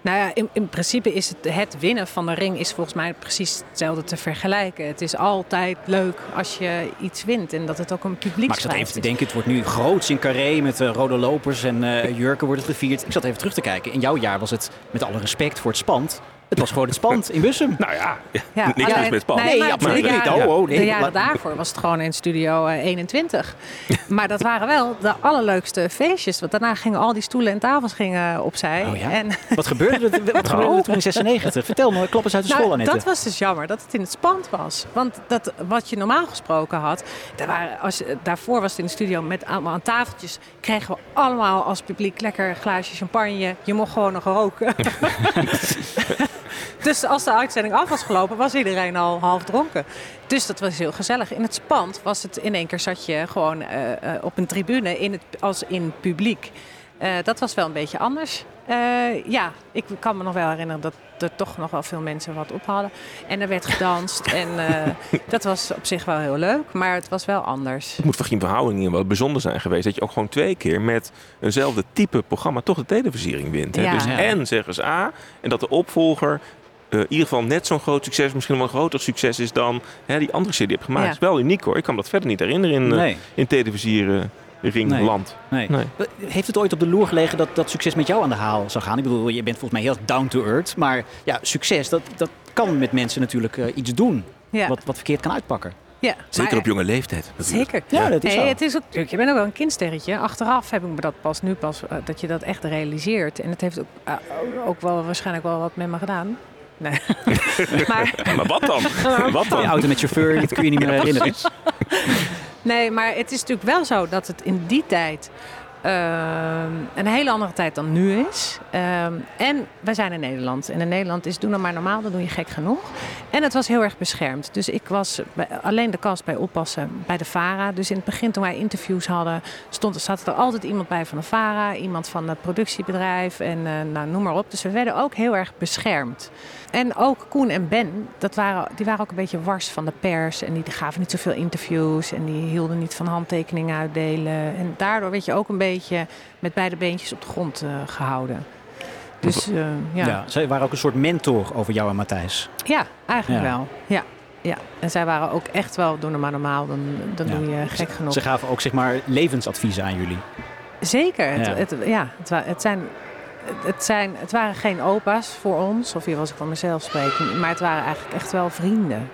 Nou ja, in, in principe is het, het winnen van de ring is volgens mij precies hetzelfde te vergelijken. Het is altijd leuk als je iets wint en dat het ook een publiek Maar ik zat even te denken, het wordt nu groots in Carré met rode lopers en jurken wordt het gevierd. Ik zat even terug te kijken. In jouw jaar was het, met alle respect voor het spand, het was gewoon het spand in Bussum. Nou ja, Ja, niks alleen- met spannend. Nee, absoluut de niet. jaren- Oh, oh, nee. De jaren daarvoor was het gewoon in Studio eh, 21. maar dat waren wel de allerleukste feestjes. Want daarna gingen al die stoelen en tafels gingen opzij. Oh ja? En Wat gebeurde er, wat gebeurde er toen in 96? Vertel me, klap eens uit de Nou, school, Annette. dat was dus jammer, dat het in het spand was. Want dat, wat je normaal gesproken had... Daar waren, als, daarvoor was het in de studio met allemaal aan tafeltjes... kregen we allemaal als publiek lekker een glaasje champagne. Je mocht gewoon nog roken. Dus als de uitzending af was gelopen, was iedereen al half dronken. Dus dat was heel gezellig. In het spand was het in één keer zat je gewoon eh, eh, op een tribune in het, als in publiek. Eh, dat was wel een beetje anders. Eh, ja, ik kan me nog wel herinneren dat er toch nog wel veel mensen wat op hadden. En er werd gedanst. en eh, dat was op zich wel heel leuk, maar het was wel anders. Het moet voor Giem van Houweningen wel bijzonder zijn geweest dat je ook gewoon twee keer met eenzelfde type programma toch de televisiering wint. Hè? Ja. Dus Ja. en zeggen ze A, en dat de opvolger eh, in ieder geval net zo'n groot succes, misschien wel een groter succes is dan hè, die andere serie die je hebt gemaakt. Ja. Het is wel uniek hoor. Ik kan me dat verder niet herinneren in, Nee. in Nee. land. Nee. Nee. Heeft het ooit op de loer gelegen dat dat succes met jou aan de haal zou gaan? Ik bedoel, je bent volgens mij heel down to earth. Maar ja, succes, dat, dat kan met mensen natuurlijk eh, iets doen. Ja. Wat, wat verkeerd kan uitpakken. Ja, Zeker maar- op jonge leeftijd. natuurlijk. Zeker. Ja, dat is Nee, het is ook, je bent ook wel een kindsterretje. Achteraf heb ik me dat pas nu pas eh, dat je dat echt realiseert. En het heeft ook, eh, ook wel waarschijnlijk wel wat met me gedaan. Nee. maar, Maar wat dan? wat Die dan? auto met chauffeur, dat kun je niet meer herinneren. Nee, maar het is natuurlijk wel zo dat het in die tijd ehm, een hele andere tijd dan nu is. Ehm, en wij zijn in Nederland. En in Nederland is doe nou maar normaal, dan doe je gek genoeg. En het was heel erg beschermd. Dus ik was alleen de kast bij oppassen bij de VARA. Dus in het begin toen wij interviews hadden, stond, zat er altijd iemand bij van de VARA. Iemand van het productiebedrijf en eh, nou, noem maar op. Dus we werden ook heel erg beschermd. En ook Koen en Ben, dat waren, die waren ook een beetje wars van de pers. En die gaven niet zoveel interviews. En die hielden niet van handtekeningen uitdelen. En daardoor werd je ook een beetje met beide beentjes op de grond eh, gehouden. Dus eh, ja. Ja. zij waren ook een soort mentor over jou en Matthijs. Ja, eigenlijk Ja. wel. Ja, ja. En zij waren ook echt wel, doe maar normaal, dan, dan Ja. doe je gek genoeg. Ze gaven ook zeg maar levensadviezen aan jullie. Zeker. Ja. Het, het, ja, het, zijn, het, zijn, het waren geen opa's voor ons, of hier was ik van mezelf spreken, maar het waren eigenlijk echt wel vrienden.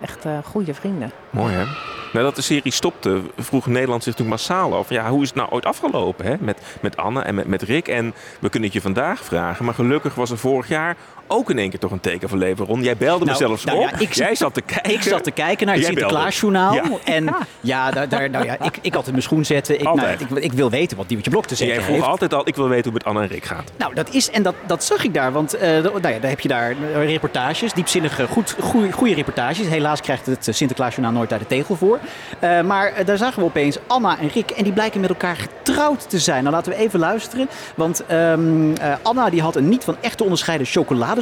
Echt eh, goede vrienden. Mooi hè? Nadat de serie stopte, vroeg Nederland zich toen massaal af. Ja, hoe is het nou ooit afgelopen hè? Met, met Anne en met, met Rick? En we kunnen het je vandaag vragen. Maar gelukkig was er vorig jaar ook in één keer toch een teken van leven. Ron, jij belde Nou, me zelfs nou op. ja, ik- jij zat te kijken. Ik zat te kijken naar het. Sinterklaasjournaal. Ja. En ja, daar, daar, nou ja ik, ik had in mijn schoen zetten. Ik, nou, ik, ik wil weten wat Diewertje Blok te En zeggen jij vroeg heeft. altijd al, ik wil weten hoe het met Anne en Rick gaat. Nou, dat is, en dat, dat zag ik daar. Want eh, nou ja, daar heb je daar eh, reportages, diepzinnige, goed, goede, goede reportages. Helaas krijgt het eh, Sinterklaasjournaal nooit daar de tegel voor. Eh, maar daar zagen we opeens Anna en Rick. En die blijken met elkaar getrouwd te zijn. Nou, laten we even luisteren. Want ehm, eh, Anna die had een niet van echt te onderscheiden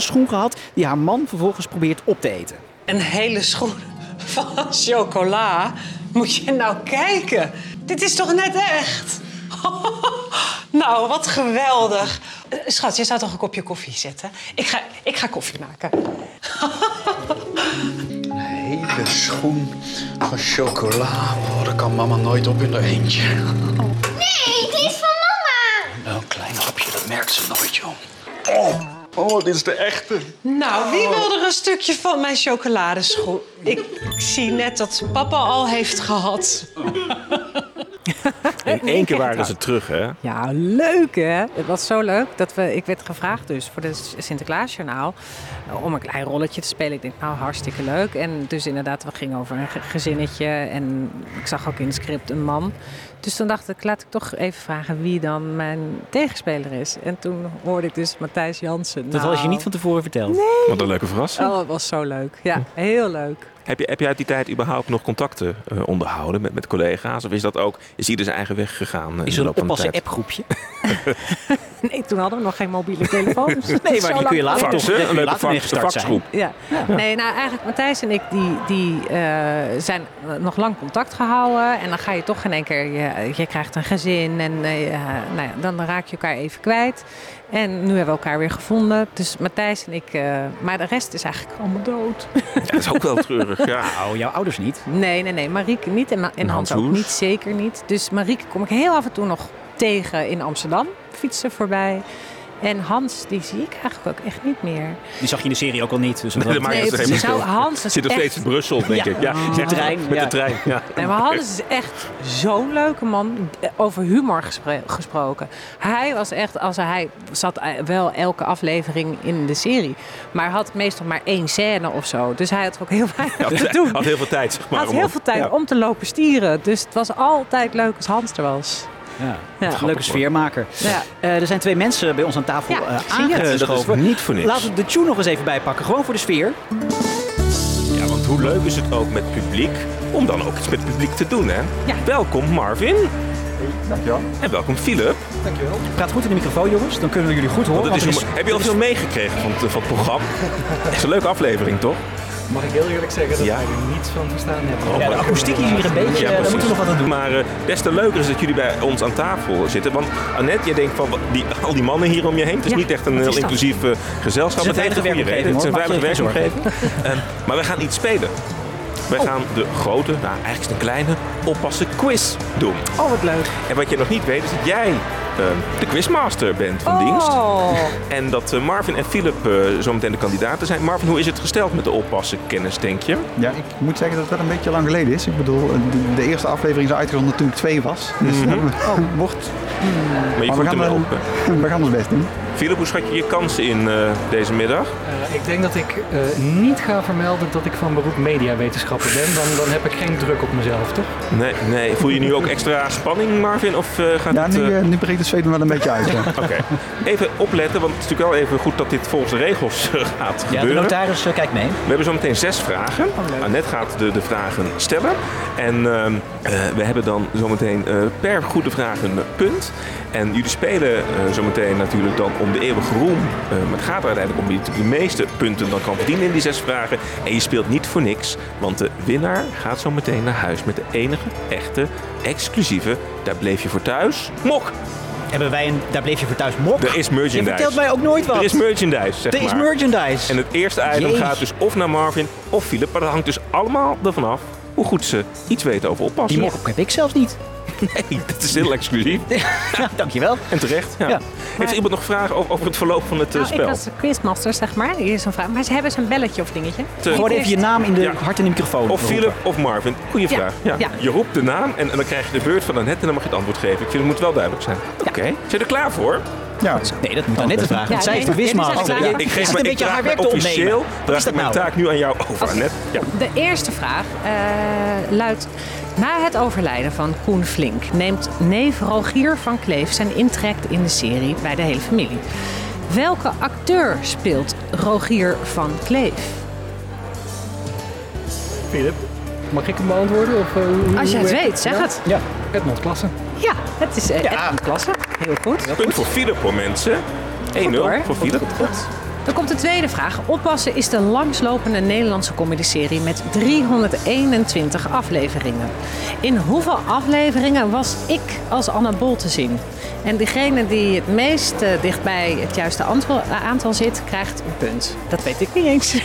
chocoladeschoen gehad. Die haar man vervolgens probeert op te eten. Een hele schoen van chocola. Moet je nou kijken. Dit is toch net echt? nou, wat geweldig. Eh, Schat, je zou toch een kopje koffie zetten? Ik ga, ik ga koffie maken. Een hele schoen van chocola. Oh, dat kan mama nooit op in haar eentje. Nee, die is van mama. Nou, een klein hapje, dat merkt ze nooit, joh. Oh, oh, dit is de echte. Nou, wie wil er een stukje van mijn chocoladeschoen? Ik zie net dat papa al heeft gehad. In één keer waren ze terug, hè? Ja, leuk hè? Het was zo leuk dat we, ik werd gevraagd dus voor de Sinterklaasjournaal eh, om een klein rolletje te spelen. Ik denk, nou hartstikke leuk. En dus inderdaad, we gingen over een ge- gezinnetje en ik zag ook in het script een man. Dus toen dacht ik, laat ik toch even vragen wie dan mijn tegenspeler is. En toen hoorde ik dus Matthijs Jansen. Dat had je niet van tevoren verteld. Nee. Wat een leuke verrassing. Oh, het was zo leuk. Ja, heel leuk. Heb je, heb je uit die tijd überhaupt nog contacten eh, onderhouden met, met collega's? Of is dat ook, is ieder zijn eigen weg gegaan? eh, in Is de er een loop van de oppassen appgroepje? Nee, toen hadden we nog geen mobiele telefoons. Nee, maar die kun je later toch Een leuke later. Ja. Nee, nou eigenlijk Matthijs en ik die, die eh, zijn nog lang contact gehouden. En dan ga je toch in één keer, je, je krijgt een gezin en eh, nou ja, dan raak je elkaar even kwijt. En nu hebben we elkaar weer gevonden. Dus Matthijs en ik, eh, maar de rest is eigenlijk allemaal dood. Ja, dat is ook wel treurig, ja. Nou, jouw ouders niet. Nee, nee, nee. Marieke niet en, Ma- en En Hans, Hans ook niet, zeker niet. Dus Marieke kom ik heel af en toe nog tegen in Amsterdam. Fietsen voorbij. En Hans, die zie ik eigenlijk ook echt niet meer. Die zag je in de serie ook al niet. Dus Nee, dat maakt Nee, het helemaal zou. Hans Zit nog echt- steeds in Brussel, denk Ja. ik. Ja, Met de trein, Met ja. de trein, ja. Nee, maar Hans is echt zo'n leuke man. Over humor gesproken. Hij was echt, als hij zat eh, wel elke aflevering in de serie. Maar had meestal maar één scène of zo. Dus hij had ook heel weinig te doen. had heel veel tijd, zeg maar. Hij had om- heel veel tijd Ja. om te lopen stieren. Dus het was altijd leuk als Hans er was. Ja, leuke sfeermaker. Ja. Eh, er zijn twee mensen bij ons aan tafel Ja, eh, het? aangeschoven. Dat is niet voor niks. Laten we de tune nog eens even bijpakken. Gewoon voor de sfeer. Ja, want hoe leuk is het ook met publiek om dan ook iets met publiek te doen, hè? Ja. Welkom Marvin. Dankjewel. En welkom Philip. Dankjewel. Praat goed in de microfoon, jongens. Dan kunnen we jullie goed horen. Want is heb je al veel meegekregen van het, van het programma? Het is een leuke aflevering, toch? Mag ik heel eerlijk zeggen dat Ja. wij er niets van verstaan hebben. Oh, Ja, de akoestiek is hier een beetje, daar moeten we nog wat aan doen. Maar eh, des te leuker is dat jullie bij ons aan tafel zitten. Want Annette, jij denkt van die, al die mannen hier om je heen. Het is Ja, niet echt een heel inclusief eh, gezelschap. Het is een heeft een veilige goede reden. Het is een veilige werkomgeving. Maar we gaan iets spelen. Wij Oh. gaan de grote, nou eigenlijk is het een kleine, oppassen quiz doen. Oh, wat leuk. En wat je nog niet weet is dat jij de quizmaster bent van dienst. Oh. En dat eh, Marvin en Philip eh, zometeen de kandidaten zijn. Marvin, hoe is het gesteld met de oppassen kennis, denk je? Ja, ik moet zeggen dat het wel een beetje lang geleden is. Ik bedoel, de, de eerste aflevering is uitgezonden toen ik twee was. Dus Mhm. dat wordt... Maar je we voert gaan, hem wel- op. we gaan ons best doen. Philip, hoe schat je je kansen in eh, deze middag? Eh, ik denk dat ik eh, niet ga vermelden dat ik van beroep mediawetenschapper ben. Dan, dan heb ik geen druk op mezelf, toch? Nee, nee. Voel je nu ook extra spanning, Marvin? Of eh, gaat Ja, het... nu, eh, eh, nu breekt het zweet er wel een beetje uit. ja. Oké. Even opletten, want het is natuurlijk wel even goed dat dit volgens de regels eh, gaat Ja, de gebeuren. notaris eh, kijkt mee. We hebben zo meteen zes vragen. Annette gaat de, de vragen stellen. En ehm, eh, we hebben dan zometeen eh per goede vraag een punt. En jullie spelen zometeen natuurlijk dan om de eeuwige roem. Eh, maar het gaat er uiteindelijk om wie de meeste punten dan kan verdienen in die zes vragen. En je speelt niet voor niks, want de winnaar gaat zo meteen naar huis met de enige, echte, exclusieve, daar bleef je voor thuis, mok. Hebben wij een Daar bleef je voor thuis mok? Er is merchandise. Je vertelt mij ook nooit wat. Er is merchandise, zeg Er is maar. merchandise. En het eerste item Jeetje. gaat dus of naar Marvin of Philip. Maar dat hangt dus allemaal ervan af hoe goed ze iets weten over oppassen. Die mok heb ik zelfs niet. Nee, dat is heel exclusief. Dankjewel. En terecht. Ja. Ja. Heeft iemand nog vragen over, over het verloop van het eh, Nou, ik spel? als quizmaster, zeg maar. Hier is een vraag. Maar ze hebben zo'n belletje of dingetje. Te- Gewoon even je naam in de Ja. hart in de microfoon. Of Philip of Marvin. Goeie Ja, vraag. Ja. ja. Je roept de naam en, en dan krijg je de beurt van Annette en dan mag je het antwoord geven. Ik vind het moet wel duidelijk zijn. Oké. Zijn je er klaar voor? Ja. Nee, dat moet dan net de vraag. Ja, Want zij is de Je Ik geef een ik beetje haar werk officieel draag ik dat mijn nou? taak nu aan jou over, Annette. Ja. De eerste vraag eh, luidt... Na het overlijden van Koen Flink neemt neef Rogier van Kleef zijn intrek in de serie bij de hele familie. Welke acteur speelt Rogier van Kleef? Philip, mag ik hem beantwoorden? Of, eh, Als je hoe het weet, zeg Ja? het. Ja, Edmond Klassen. Ja, het is eh, Edmund Klasse. Heel goed. Punt voor Philip voor mensen. 1-0 hoor. voor Philip. Dan komt de tweede vraag. Oppassen is de langslopende Nederlandse comedieserie met 321 afleveringen. In hoeveel afleveringen was ik als Anna Bol te zien? En degene die het meest eh, dichtbij het juiste eh, aantal zit, krijgt een punt. Dat weet ik niet eens.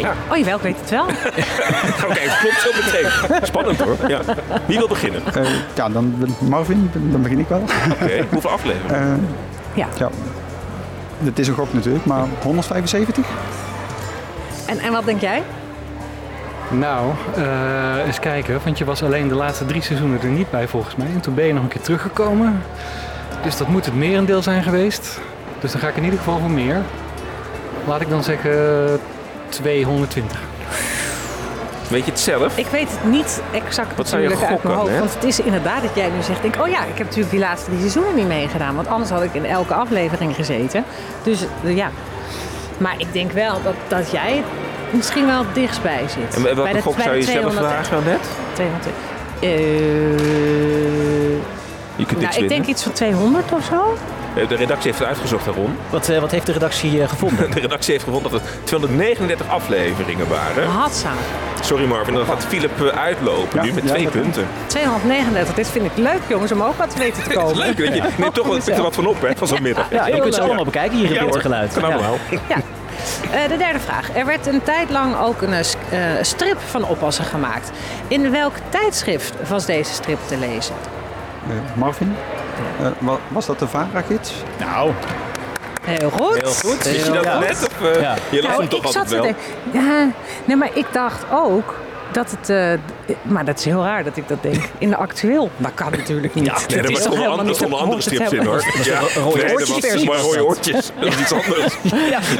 Ja. Oh jawel, ik weet het wel. Oké, klopt zo meteen. Spannend hoor. Ja. Wie wil beginnen? Eh, ja, dan Marvin, dan begin ik wel. Oké, hoeveel afleveringen? Ja. ja. Het is een gok natuurlijk, maar 175? En, en wat denk jij? Nou, eh, eens kijken. Want je was alleen de laatste drie seizoenen er niet bij volgens mij. En toen ben je nog een keer teruggekomen. Dus dat moet het merendeel zijn geweest. Dus dan ga ik in ieder geval voor meer. Laat ik dan zeggen 220. Weet je het zelf? Ik weet het niet exact Wat zou je natuurlijk uit mijn gokken, hoofd. hè? Want het is inderdaad dat jij nu zegt, denk, oh ja, ik heb natuurlijk die laatste drie seizoenen niet meegedaan. Want anders had ik in elke aflevering gezeten. Dus eh, ja. Maar ik denk wel dat, dat jij misschien wel het dichtstbij zit. En welke Bij de- gok bij zou je zelf 200 vragen net? 200. Eh, Je kunt nou, ik denk iets van 200 of zo. Eh, De redactie heeft het uitgezocht, Ron. Wat, eh, wat heeft de redactie eh, gevonden? De redactie heeft gevonden dat er 239 afleveringen waren. Hatsa. Sorry Marvin, dan gaat Philip uitlopen nu met ja, twee punten. 239, dit vind ik leuk jongens om ook wat te weten te komen. Leuk, weet je. Neem toch wat, er wat van op hè, van zo'n middag. Ja, je kunt ze allemaal bekijken hier in Ja, Witte hoor. Geluid. Kan allemaal. Ja. Eh, de derde vraag. Er werd een tijd lang ook een strip van oppassen gemaakt. In welk tijdschrift was deze strip te lezen? Marvin, eh, wa- was dat de VARA-gids? Nou, Heel goed. Heel goed. Wist je dat net? Of, eh, Ja. Je lacht Nou, hem toch ik altijd zat wel? te denken- Ja, nee, maar ik dacht ook dat het... eh, maar dat is heel raar dat ik dat denk. In de actueel. Dat kan natuurlijk niet. Ja, nee, Dat er is toch stonden helemaal andere, niet op andere strips in hoor. Ja, een rode nee, dat oortjes was versie maar rode dat. oortjes. Dat is iets anders.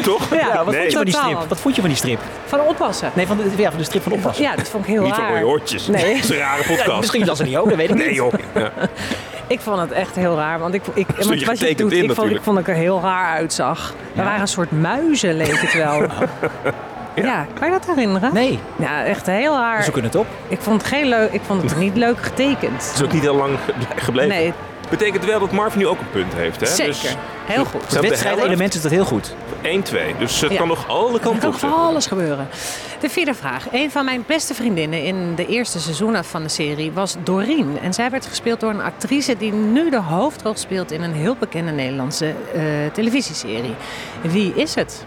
Toch? Ja, ja, wat Nee. vond je van die strip? Wat vond je van die strip? Van oppassen. Nee, van de, ja, van de strip van oppassen. Ja, dat vond ik heel Niet van raar. rode oortjes. Nee. Dat is een rare podcast. Ja, misschien was het niet ook, dat weet ik niet. Nee joh. Ik vond het echt heel raar, want ik, ik, want wat je doet, in ik, vond, ik vond ik er heel raar uitzag. Er waren een soort muizen, leek het wel. Ja, kan je dat herinneren? Nee, Ja, echt heel raar. zoeken het op. Ik vond het, geen leuk, ik vond het niet leuk getekend. Het is ook niet heel lang ge- gebleven. Nee, Betekent wel dat Marvin nu ook een punt heeft. Hè? zeker. Dus Heel goed. de Wedstrijdelement is dat heel goed. 1-2. Dus het Ja. kan nog alle Er kanten kan op van zitten. alles gebeuren. De vierde vraag. Een van mijn beste vriendinnen in de eerste seizoenen van de serie was Doreen. En zij werd gespeeld door een actrice die nu de hoofdrol speelt in een heel bekende Nederlandse eh, televisieserie. Wie is het?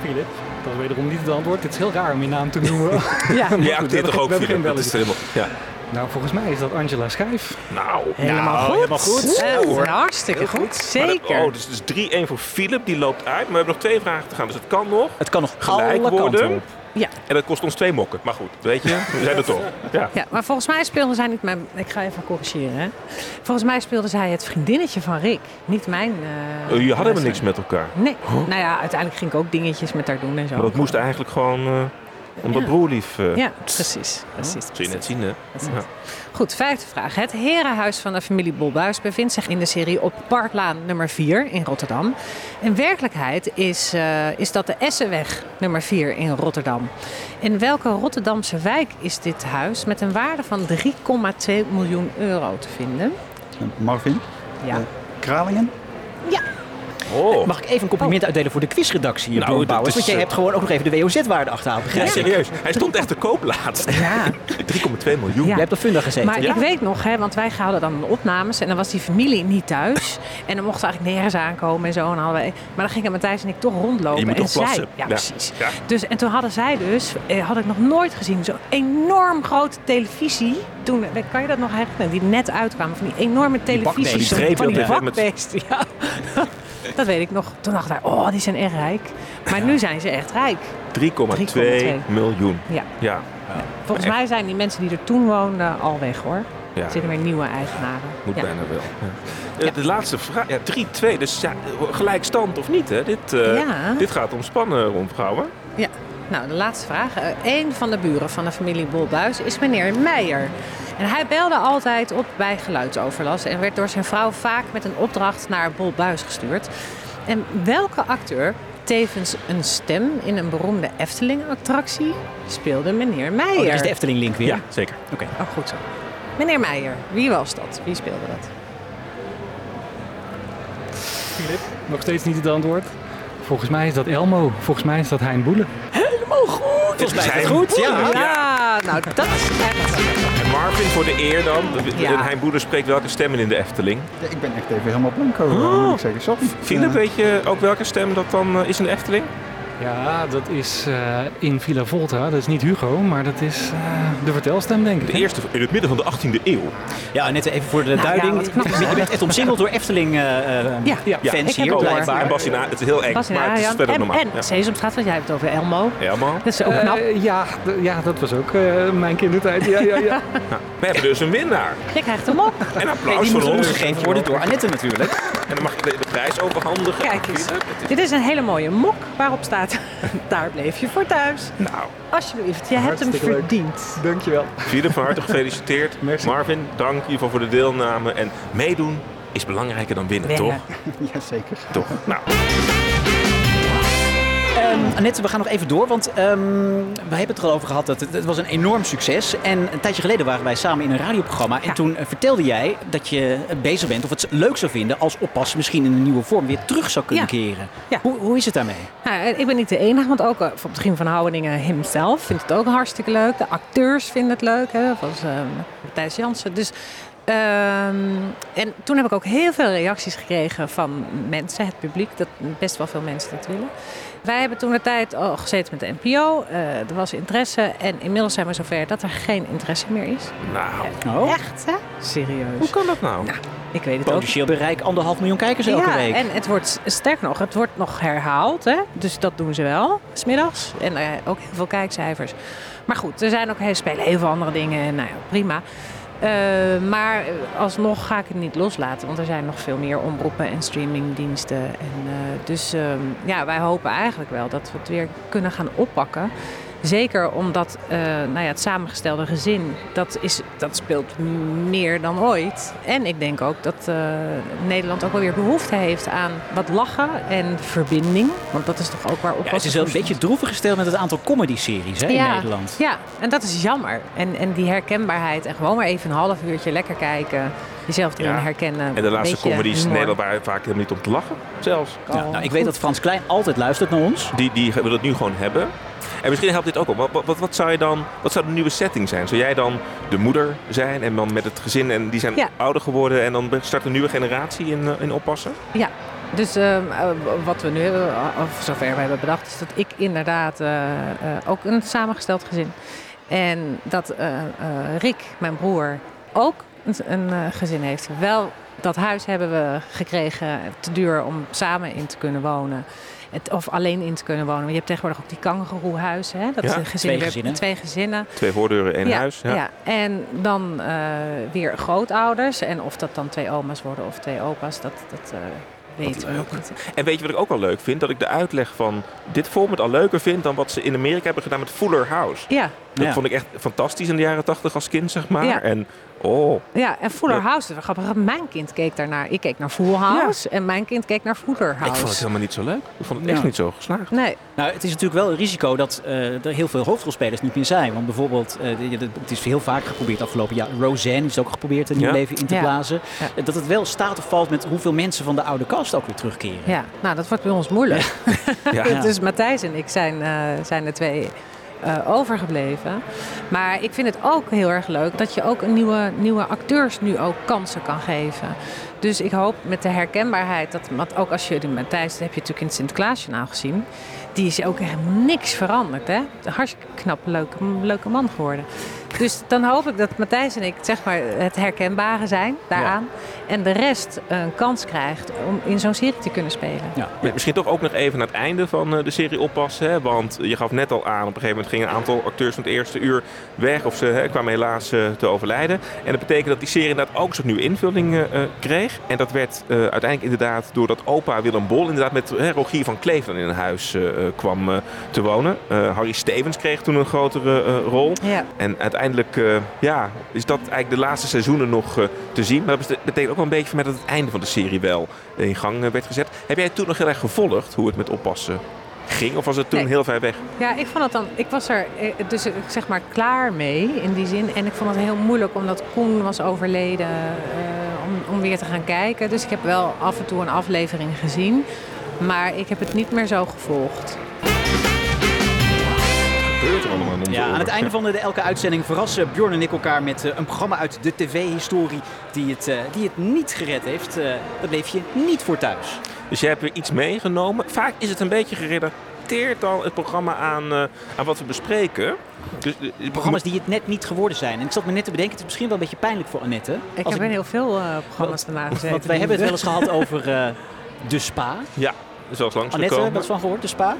Philip, dat is wederom niet het antwoord. Het is heel raar om je naam te noemen. Ja. Maar Jij goed, acteert we toch ook, Philip? wel Dat is helemaal... Ja. Nou, volgens mij is dat Angela Schijf. Nou, Helemaal nou, goed. helemaal goed. Eh, Ja, hartstikke goed. Dat- Zeker. oh, dus, dus 3-1 voor Philip, die loopt uit. Maar we hebben nog twee vragen te gaan, dus het kan nog Het kan nog gelijk alle kanten worden. op. Ja. En dat kost ons twee mokken. Maar goed, weet je, we zijn er toch. Ja. Ja, maar volgens mij speelde zij niet mijn... Ik ga even corrigeren. Hè. Volgens mij speelde zij het vriendinnetje van Rick. Niet mijn... eh, Oh, Jullie hadden helemaal eh, niks met elkaar. Nee. Nou ja, uiteindelijk ging ik ook dingetjes met haar doen en zo. Maar dat moest eigenlijk gewoon eh omdat Ja. broerlief... eh, Ja, precies. precies, Zul je net zien, hè? Ja. Goed, vijfde vraag. Het herenhuis van de familie Bolbuis bevindt zich in de serie op Parklaan nummer 4 in Rotterdam. In werkelijkheid is, eh, is dat de Essenweg nummer 4 in Rotterdam. In welke Rotterdamse wijk is dit huis met een waarde van 3,2 miljoen euro te vinden? Marvin, Ja. eh, Kralingen? Ja. Oh. Mag ik even een compliment uitdelen voor de quizredactie, Nou, nou, is, Want jij eh, hebt gewoon ook nog even de WOZ-waarde achterhaald. Ja, je? serieus. Hij stond echt te koop laatst. 3,2 Ja. miljoen. Ja. Je hebt op Funda gezeten. Maar Ja. ik weet nog, hè, want wij hadden dan opnames en dan was die familie niet thuis. En dan mochten we eigenlijk nergens aankomen en zo. En hadden wij, maar dan gingen Matthijs en ik toch rondlopen. Je moet en zij, ja, Ja. precies. Ja. Dus, en toen hadden zij dus, eh, had ik nog nooit gezien, zo'n enorm grote televisie. Toen, eh, kan je dat nog herinneren? Die net uitkwamen van die enorme bakbeesten. Die van die hè, met- bakbeesten, ja. Dat weet ik nog. Toen dachten wij, oh, die zijn echt rijk. Maar nu zijn ze echt rijk. 3,2 miljoen. Ja. Ja. Volgens mij zijn die mensen die er toen woonden al weg hoor. Ja. Er zitten weer nieuwe eigenaren. Moet bijna wel. Eh, De laatste vraag. Ja, 3-2. Dus ja, gelijkstand of niet, hè? Dit, Ja. dit gaat om spannen rondvrouwen. Ja, nou de laatste vraag. Eh, Een van de buren van de familie Bolbuis is meneer Meijer. En hij belde altijd op bij geluidsoverlast en werd door zijn vrouw vaak met een opdracht naar Bolbuis gestuurd. En welke acteur, tevens een stem in een beroemde Efteling-attractie, speelde meneer Meijer? Oh, dat is de Efteling-link weer. Ja, zeker. Oké. Oh, goed zo. Meneer Meijer, wie was dat? Wie speelde dat? Philip, nog steeds niet het antwoord. Volgens mij is dat Elmo. Volgens mij is dat Hein Boelen. Helemaal goed. Volgens mij is het goed. Ja. Ja, nou dat is echt... En Marvin voor de eer dan. Ja. En Hein Boeder spreekt welke stemmen in de Efteling. Ja, ik ben echt even helemaal blanco, moet ik zeggen. Sorry. Philip, Eh, weet je ook welke stem dat dan eh, is in de Efteling? Ja, dat is eh, in Villa Volta. Dat is niet Hugo, maar dat is eh, de vertelstem, denk ik. De eerste in het midden van de 18e eeuw. Ja, net even voor de Nou duiding. knap je bent echt omsingeld door Efteling eh, eh, Ja. ja, hier, blijkbaar. En Bastina, het is heel eng, maar het is verder en, normaal. en Ja. Sesamstraat, want jij hebt het over Elmo. Helemaal. Dat is ook knap. Ja, ja, dat was ook eh, mijn kindertijd. Ja, ja, ja. Nou, we hebben dus een winnaar. Je krijgt hem op. En Nee, applaus die voor ons. gegeven worden door Annette natuurlijk. En dan mag ik de, de prijs overhandigen. Kijk eens. Dit is een hele mooie mok waarop staat... Daar bleef je voor thuis. Nou, Alsjeblieft, je hebt hem Hartstikke leuk. verdiend. Dankjewel. Philip, van harte gefeliciteerd. Marvin, dank in ieder geval voor de deelname. En meedoen is belangrijker dan winnen, Winnen. toch? Jazeker. Toch? Nou, Ehm, Annette, we gaan nog even door, want ehm, we hebben het er al over gehad dat het, het was een enorm succes. En een tijdje geleden waren wij samen in een radioprogramma. En toen eh, vertelde jij dat je bezig bent of het leuk zou vinden als oppassen misschien in een nieuwe vorm weer terug zou kunnen Ja. keren. Ja. Hoe, hoe is het daarmee? Nou, ik ben niet de enige, want ook eh, Gien van Houweningen himself vindt het ook hartstikke leuk. De acteurs vinden het leuk, hè, zoals eh, Matthijs Jansen. Dus, en toen heb ik ook heel veel reacties gekregen van mensen, het publiek, dat best wel veel mensen dat willen. Wij hebben toen de tijd al gezeten met de NPO, eh, er was interesse en inmiddels zijn we zover dat er geen interesse meer is. nou. Oh. Echt, hè? Serieus. Hoe kan dat nou? Ik weet het ook. Potentieel bereik anderhalf miljoen kijkers elke ja, week. en het wordt, sterker nog, het wordt nog herhaald. Hè? Dus dat doen ze wel, smiddags. En eh, ook heel veel kijkcijfers. Maar goed, er zijn ook heel, spelen heel veel andere dingen. En nou ja, prima. Eh, maar alsnog ga ik het niet loslaten. Want er zijn nog veel meer omroepen en streamingdiensten. En, eh, dus ehm, ja, wij hopen eigenlijk wel dat we het weer kunnen gaan oppakken. Zeker omdat eh, nou ja, het samengestelde gezin, dat, is, dat speelt meer dan ooit. En ik denk ook dat eh, Nederland ook wel weer behoefte heeft aan wat lachen en verbinding. Want dat is toch ook waar Ja, oppassen het is wel een beetje droevig gesteld met het aantal comedy-series hè, in Nederland. Ja, en dat is jammer. En, en die herkenbaarheid en gewoon maar even een half uurtje lekker kijken. Jezelf erin Ja. herkennen. En de laatste comedies in. Nederland waren vaak helemaal niet om te lachen, zelfs. Ja, nou, ik weet dat Frans Klein altijd luistert naar ons. Die, die wil het nu gewoon hebben. En misschien helpt dit ook op. Wat, wat- wat, zou je dan, wat zou de nieuwe setting zijn? Zou jij dan de moeder zijn en dan met het gezin en die zijn Ja. ouder geworden en dan start een nieuwe generatie in, eh, in oppassen? Ja, dus ehm, eh, wat we nu hebben, of zover we hebben bedacht, is dat ik inderdaad eh, eh, ook een samengesteld gezin. En dat eh, eh, Rick, mijn broer, ook een, een eh, gezin heeft. Wel, dat huis hebben we gekregen, te duur om samen in te kunnen wonen. Het, of alleen in te kunnen wonen. Want je hebt tegenwoordig ook die kangeroehuizen. Hè? Dat Ja, de twee weer- gezinnen. Twee gezinnen. Twee voordeuren, één ja, huis. Ja. Ja. en dan eh, weer grootouders. En of dat dan twee oma's worden of twee opa's, dat, dat eh, weten we nog niet. En weet je wat ik ook wel leuk vind? Dat ik de uitleg van dit format al leuker vind dan wat ze in Amerika hebben gedaan met Fuller House. Ja. Dat Ja. vond ik echt fantastisch in de jaren tachtig als kind, zeg maar. Ja. En oh, Ja, en Fuller Ja. House, dat is wel grappig. Mijn kind keek daarnaar. Ik keek naar Full House en mijn kind keek naar Fuller House. ik vond het helemaal niet zo leuk. Ik vond het echt Ja. niet zo geslaagd. Nee. Nou, het is natuurlijk wel een risico dat eh, er heel veel hoofdrolspelers niet meer zijn. Want bijvoorbeeld, eh, de- de- het is heel vaak geprobeerd afgelopen jaar. Roseanne is ook geprobeerd een nieuw Ja. leven in te Ja. blazen. Ja. Eh, Dat het wel staat of valt met hoeveel mensen van de oude cast ook weer terugkeren. Ja, nou dat wordt bij ons moeilijk. Ja. dus Matthijs en ik zijn, eh, zijn er twee eh, overgebleven. Maar ik vind het ook heel erg leuk dat je ook nieuwe, nieuwe acteurs nu ook kansen kan geven. Dus ik hoop met de herkenbaarheid, dat, want ook als je die Matthijs, dat heb je natuurlijk in het Sinterklaasjournaal gezien. Die is ook helemaal niks veranderd. Hè? Hartstikke knap, leuke, leuke man geworden. Dus dan hoop ik dat Matthijs en ik zeg maar, het herkenbare zijn daaraan. En de rest een kans krijgt om in zo'n serie te kunnen spelen. Ja, misschien toch ook nog even naar het einde van eh, de serie oppassen. Hè? Want je gaf net al aan, op een gegeven moment gingen een aantal acteurs van het eerste uur weg. Of ze hè, kwamen helaas eh, te overlijden. En dat betekent dat die serie inderdaad ook zo'n nieuwe invulling eh, kreeg. En dat werd eh, uiteindelijk inderdaad doordat opa Willem Bol inderdaad met hè, Rogier van Kleef in een huis kwam eh, te wonen. Eh, Harry Stevens kreeg toen een grotere eh, rol. Ja. En uiteindelijk eh, ja, is dat eigenlijk de laatste seizoenen nog eh, te zien. Maar dat betekent ook wel een beetje voor mij dat het einde van de serie wel in gang eh, werd gezet. Heb jij toen nog heel erg gevolgd hoe het met oppassen ging? Of was het toen Nee. heel ver weg? Ja, ik vond het dan. Ik was er eh, dus eh, zeg maar klaar mee in die zin. En ik vond het heel moeilijk omdat Koen was overleden eh, om, om weer te gaan kijken. Dus ik heb wel af en toe een aflevering gezien. Maar ik heb het niet meer zo gevolgd. Gebeurt er allemaal in onze Ja, aan het einde van de, elke uitzending verrassen Bjorn en ik elkaar met eh, een programma uit de tv-historie die het, eh, die het niet gered heeft. Eh dat bleef je niet voor thuis. Dus jij hebt weer iets meegenomen. Vaak is het een beetje geredder adapteert al het programma aan, aan wat we bespreken. Dus, eh, Programma's die het net niet geworden zijn. En ik zat me net te bedenken, het is misschien wel een beetje pijnlijk voor Annette. Ik Als heb in heel veel programma's daarna gezeten. Want wij hebben het wel eens gehad over de spa. Ja, zoals langs Annette, je wat van gehoord, de spa?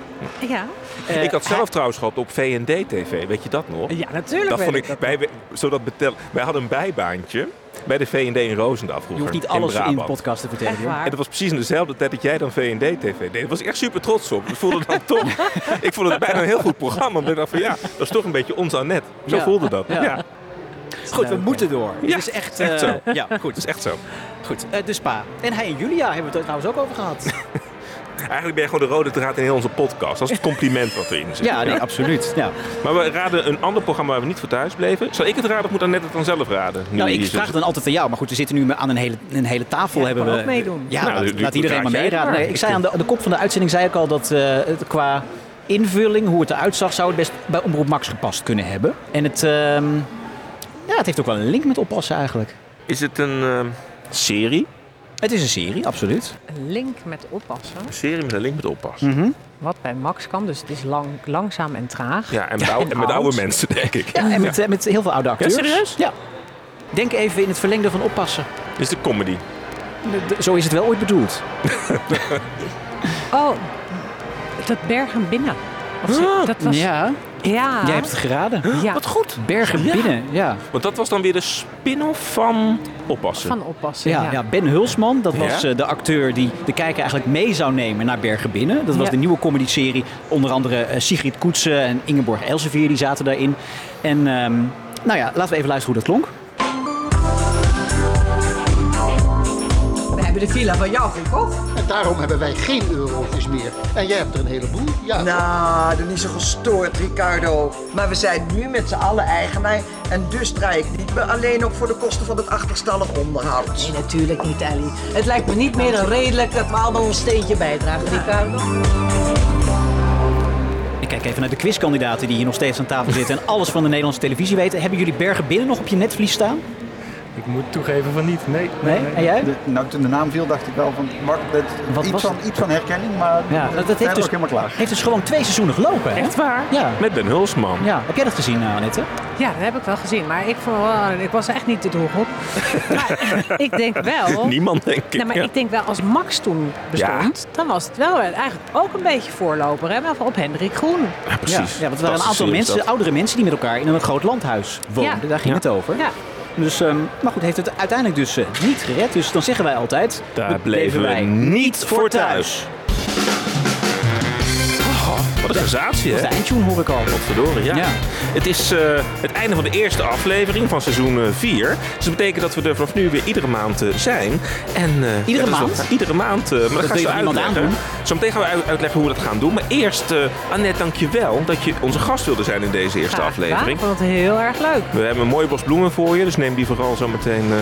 Ja. Eh, ik had zelf trouwens gehad op VND-TV, weet je dat nog? Ja, natuurlijk Dat weet vond ik ik, dat wij, zodat betel, wij hadden een bijbaantje bij de VND in Roosendaal vroeger. Je hoeft niet in alles in de Brabant. podcast te vertellen. Echt joh. waar? En dat was precies in dezelfde tijd dat jij dan VND-TV deed. Daar was ik echt super trots op. Ik voelde dat toch. ik vond het bijna een heel goed programma. Omdat ik dacht van ja, dat is toch een beetje ons Annette. Zo Ja. voelde dat. Ja. Ja. Goed, we moeten door. Ja, het is echt, echt eh, zo. Ja, goed. Dat is echt zo. goed. Eh, de spa. En hij en Julia hebben we het er trouwens ook over gehad. Eigenlijk ben je gewoon de rode draad in heel onze podcast. Dat is het compliment wat erin zit. ja, nee, absoluut. Ja. Maar we raden een ander programma waar we niet voor thuis bleven. Zal ik het raden of moet Annette het dan zelf raden? Nu Nou, ik vraag het dan altijd aan jou. Maar goed, we zitten nu aan een hele, een hele tafel. Ja, hebben we, ook meedoen. Ja, Nou, laat, iedereen maar meeraden. Nee, ik zei aan de, aan de kop van de uitzending zei ik al dat eh, het qua invulling, hoe het eruit zag, zou het best bij Omroep Max gepast kunnen hebben. En het, ehm, ja, het heeft ook wel een link met oppassen eigenlijk. Is het een eh, serie? Het is een serie, absoluut. Een link met oppassen. Een serie met een link met oppassen. Mhm. Wat bij Max kan, dus het is lang, langzaam en traag. Ja, en, bouw- en met oud. oude mensen, denk ik. Ja, en met, eh, met heel veel oude acteurs. serieus? Ja. Denk even in het verlengde van oppassen. Is de comedy. De- Zo is het wel ooit bedoeld. Oh, dat Bergen binnen. Of zo, dat was... Ja, Ja. jij hebt het geraden. Ja. Wat goed. Bergen binnen, ja. Want dat was dan weer de spin-off van Oppassen. Van oppassen, Ja, ja. ja, Ben Hulsman, dat was Ja? eh, de acteur die de kijker eigenlijk mee zou nemen naar Bergen Binnen. Dat was Ja. de nieuwe comedy-serie. Onder andere eh, Sigrid Koetsen en Ingeborg Elsevier die zaten daarin. En ehm, nou ja, laten we even luisteren hoe dat klonk. De villa van jou gekocht. En daarom hebben wij geen eurotjes meer. En jij hebt er een heleboel. Ja, Nou, doe niet zo gestoord, Ricardo. Maar we zijn nu met z'n allen eigenaar. En dus draai ik niet meer alleen op voor de kosten van het achterstallig onderhoud. Nee, natuurlijk niet, Ellie. Het lijkt me niet meer dan redelijk dat we allemaal ons steentje bijdragen, Ricardo. Ik kijk even naar de quizkandidaten die hier nog steeds aan tafel zitten en alles van de Nederlandse televisie weten. Hebben jullie Bergen Binnen nog op je netvlies staan? Ik moet toegeven van niet. Nee. Nee? En jij? De, nou, toen de naam viel dacht ik wel van, wat, Wat iets, was van, iets van herkenning, maar Ja, dat, dat heeft, dus, ook helemaal klaar. heeft dus gewoon twee seizoenen gelopen. Hè? Echt waar? Ja. Met Ben Hulsman. ja. Heb jij dat gezien, eh, Annette? Ja, dat heb ik wel gezien. Maar ik, wel- ik was echt niet de doelgroep. maar ik denk wel... Niemand, denk ik. Nee, maar Ja. ik denk wel, als Max toen bestond, dan was het wel eigenlijk ook een beetje voorloper. Hè? Maar op Hendrik Groen. Ja, precies. Ja, ja want er waren een aantal mensen, dat. oudere mensen die met elkaar in een groot landhuis woonden. Ja. Daar ging Ja. het over. Ja. Dus, ehm, maar goed, heeft het uiteindelijk dus eh, niet gered. Dus dan zeggen wij altijd... Daar bleven wij niet voor thuis. Wat een sensatie, Dat is hè? de eindtune hoor ik al. Verdorie, ja. Ja. Het is eh, het einde van de eerste aflevering van seizoen 4. Dus dat betekent dat we er vanaf nu weer iedere maand eh, zijn. En, eh, Iedere maand? wel- iedere maand. eh, maar dat, gaan we uitleggen. Zometeen gaan we uit- uitleggen hoe we dat gaan doen. Maar eerst, eh Annette, dank je wel dat je onze gast wilde zijn in deze eerste Graag aflevering. Ik vond het heel erg leuk. We hebben een mooie bos bloemen voor je, dus neem die vooral zo meteen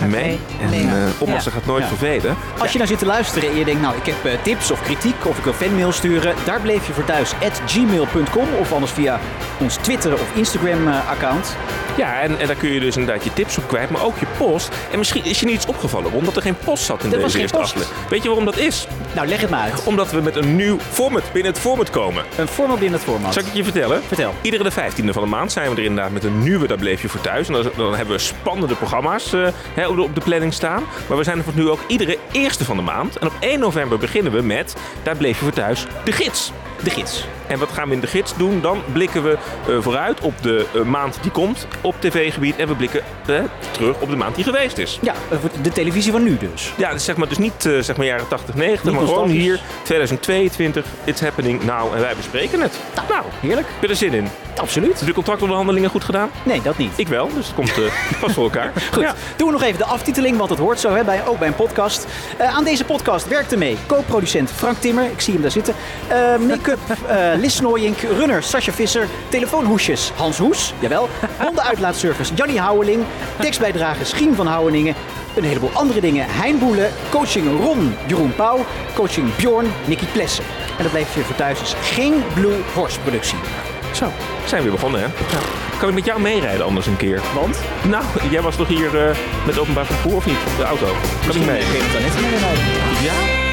eh, mee. En Nee. eh oppassen gaat nooit vervelen. Als je nou zit te luisteren en je denkt, nou ik heb eh, tips of kritiek of ik wil fanmail sturen, daar bleef je voor thuis gmail.com of anders via ons Twitter of Instagram eh, account. Ja, en, en daar kun je dus inderdaad je tips op kwijt, maar ook je post. En misschien is je niet iets opgevallen, omdat er geen post zat in Er deze eerste aflevering. Weet je waarom dat is? Nou, leg het maar uit. Omdat we met een nieuw format binnen het format komen. Een format binnen het format. Zal ik het je vertellen? Vertel. Iedere de 15e van de maand zijn we er inderdaad met een nieuwe Daar bleef je voor thuis. En dan, dan hebben we spannende programma's eh, hè, op, de, op de planning staan. Maar we zijn er voor nu ook iedere eerste van de maand. En op 1 november beginnen we met Daar bleef je voor thuis, de gids. De gids. En wat gaan we in de gids doen? Dan blikken we eh, vooruit op de eh, maand die komt op tv-gebied. En we blikken eh, terug op de maand die geweest is. Ja, de televisie van nu dus. Ja, dus zeg maar, dus niet zeg maar jaren 80, 90, Niet maar gewoon hier 2022. It's happening now en wij bespreken het. Nou, heerlijk. Heb je er zin in? Absoluut. De contractonderhandelingen goed gedaan? Nee, dat niet. Ik wel, dus het komt vast voor elkaar. Goed, Ja. doen we nog even de aftiteling, want het hoort zo, hè, bij, ook bij een podcast. Aan deze podcast werkte mee co-producent Frank Timmer, ik zie hem daar zitten. Eh, Make-up eh Lis Snooyink, runner Sascha Visser, telefoonhoesjes Hans Hoes, jawel. Hondenuitlaatservice Jannie Houweling, tekstbijdrage Schien van Houweningen. Een heleboel andere dingen. Hein Boelen, coaching Ron, Jeroen Pauw, coaching Bjorn, Nicky Plessen. En dat bleef je voor thuis is geen Blue Horse productie. Zo, zijn we weer begonnen, hè? Kan ik met jou meerijden anders een keer? Want? Nou, jij was toch hier eh, met openbaar vervoer of niet? De auto. Kan ik mee? Het dan net. Ja?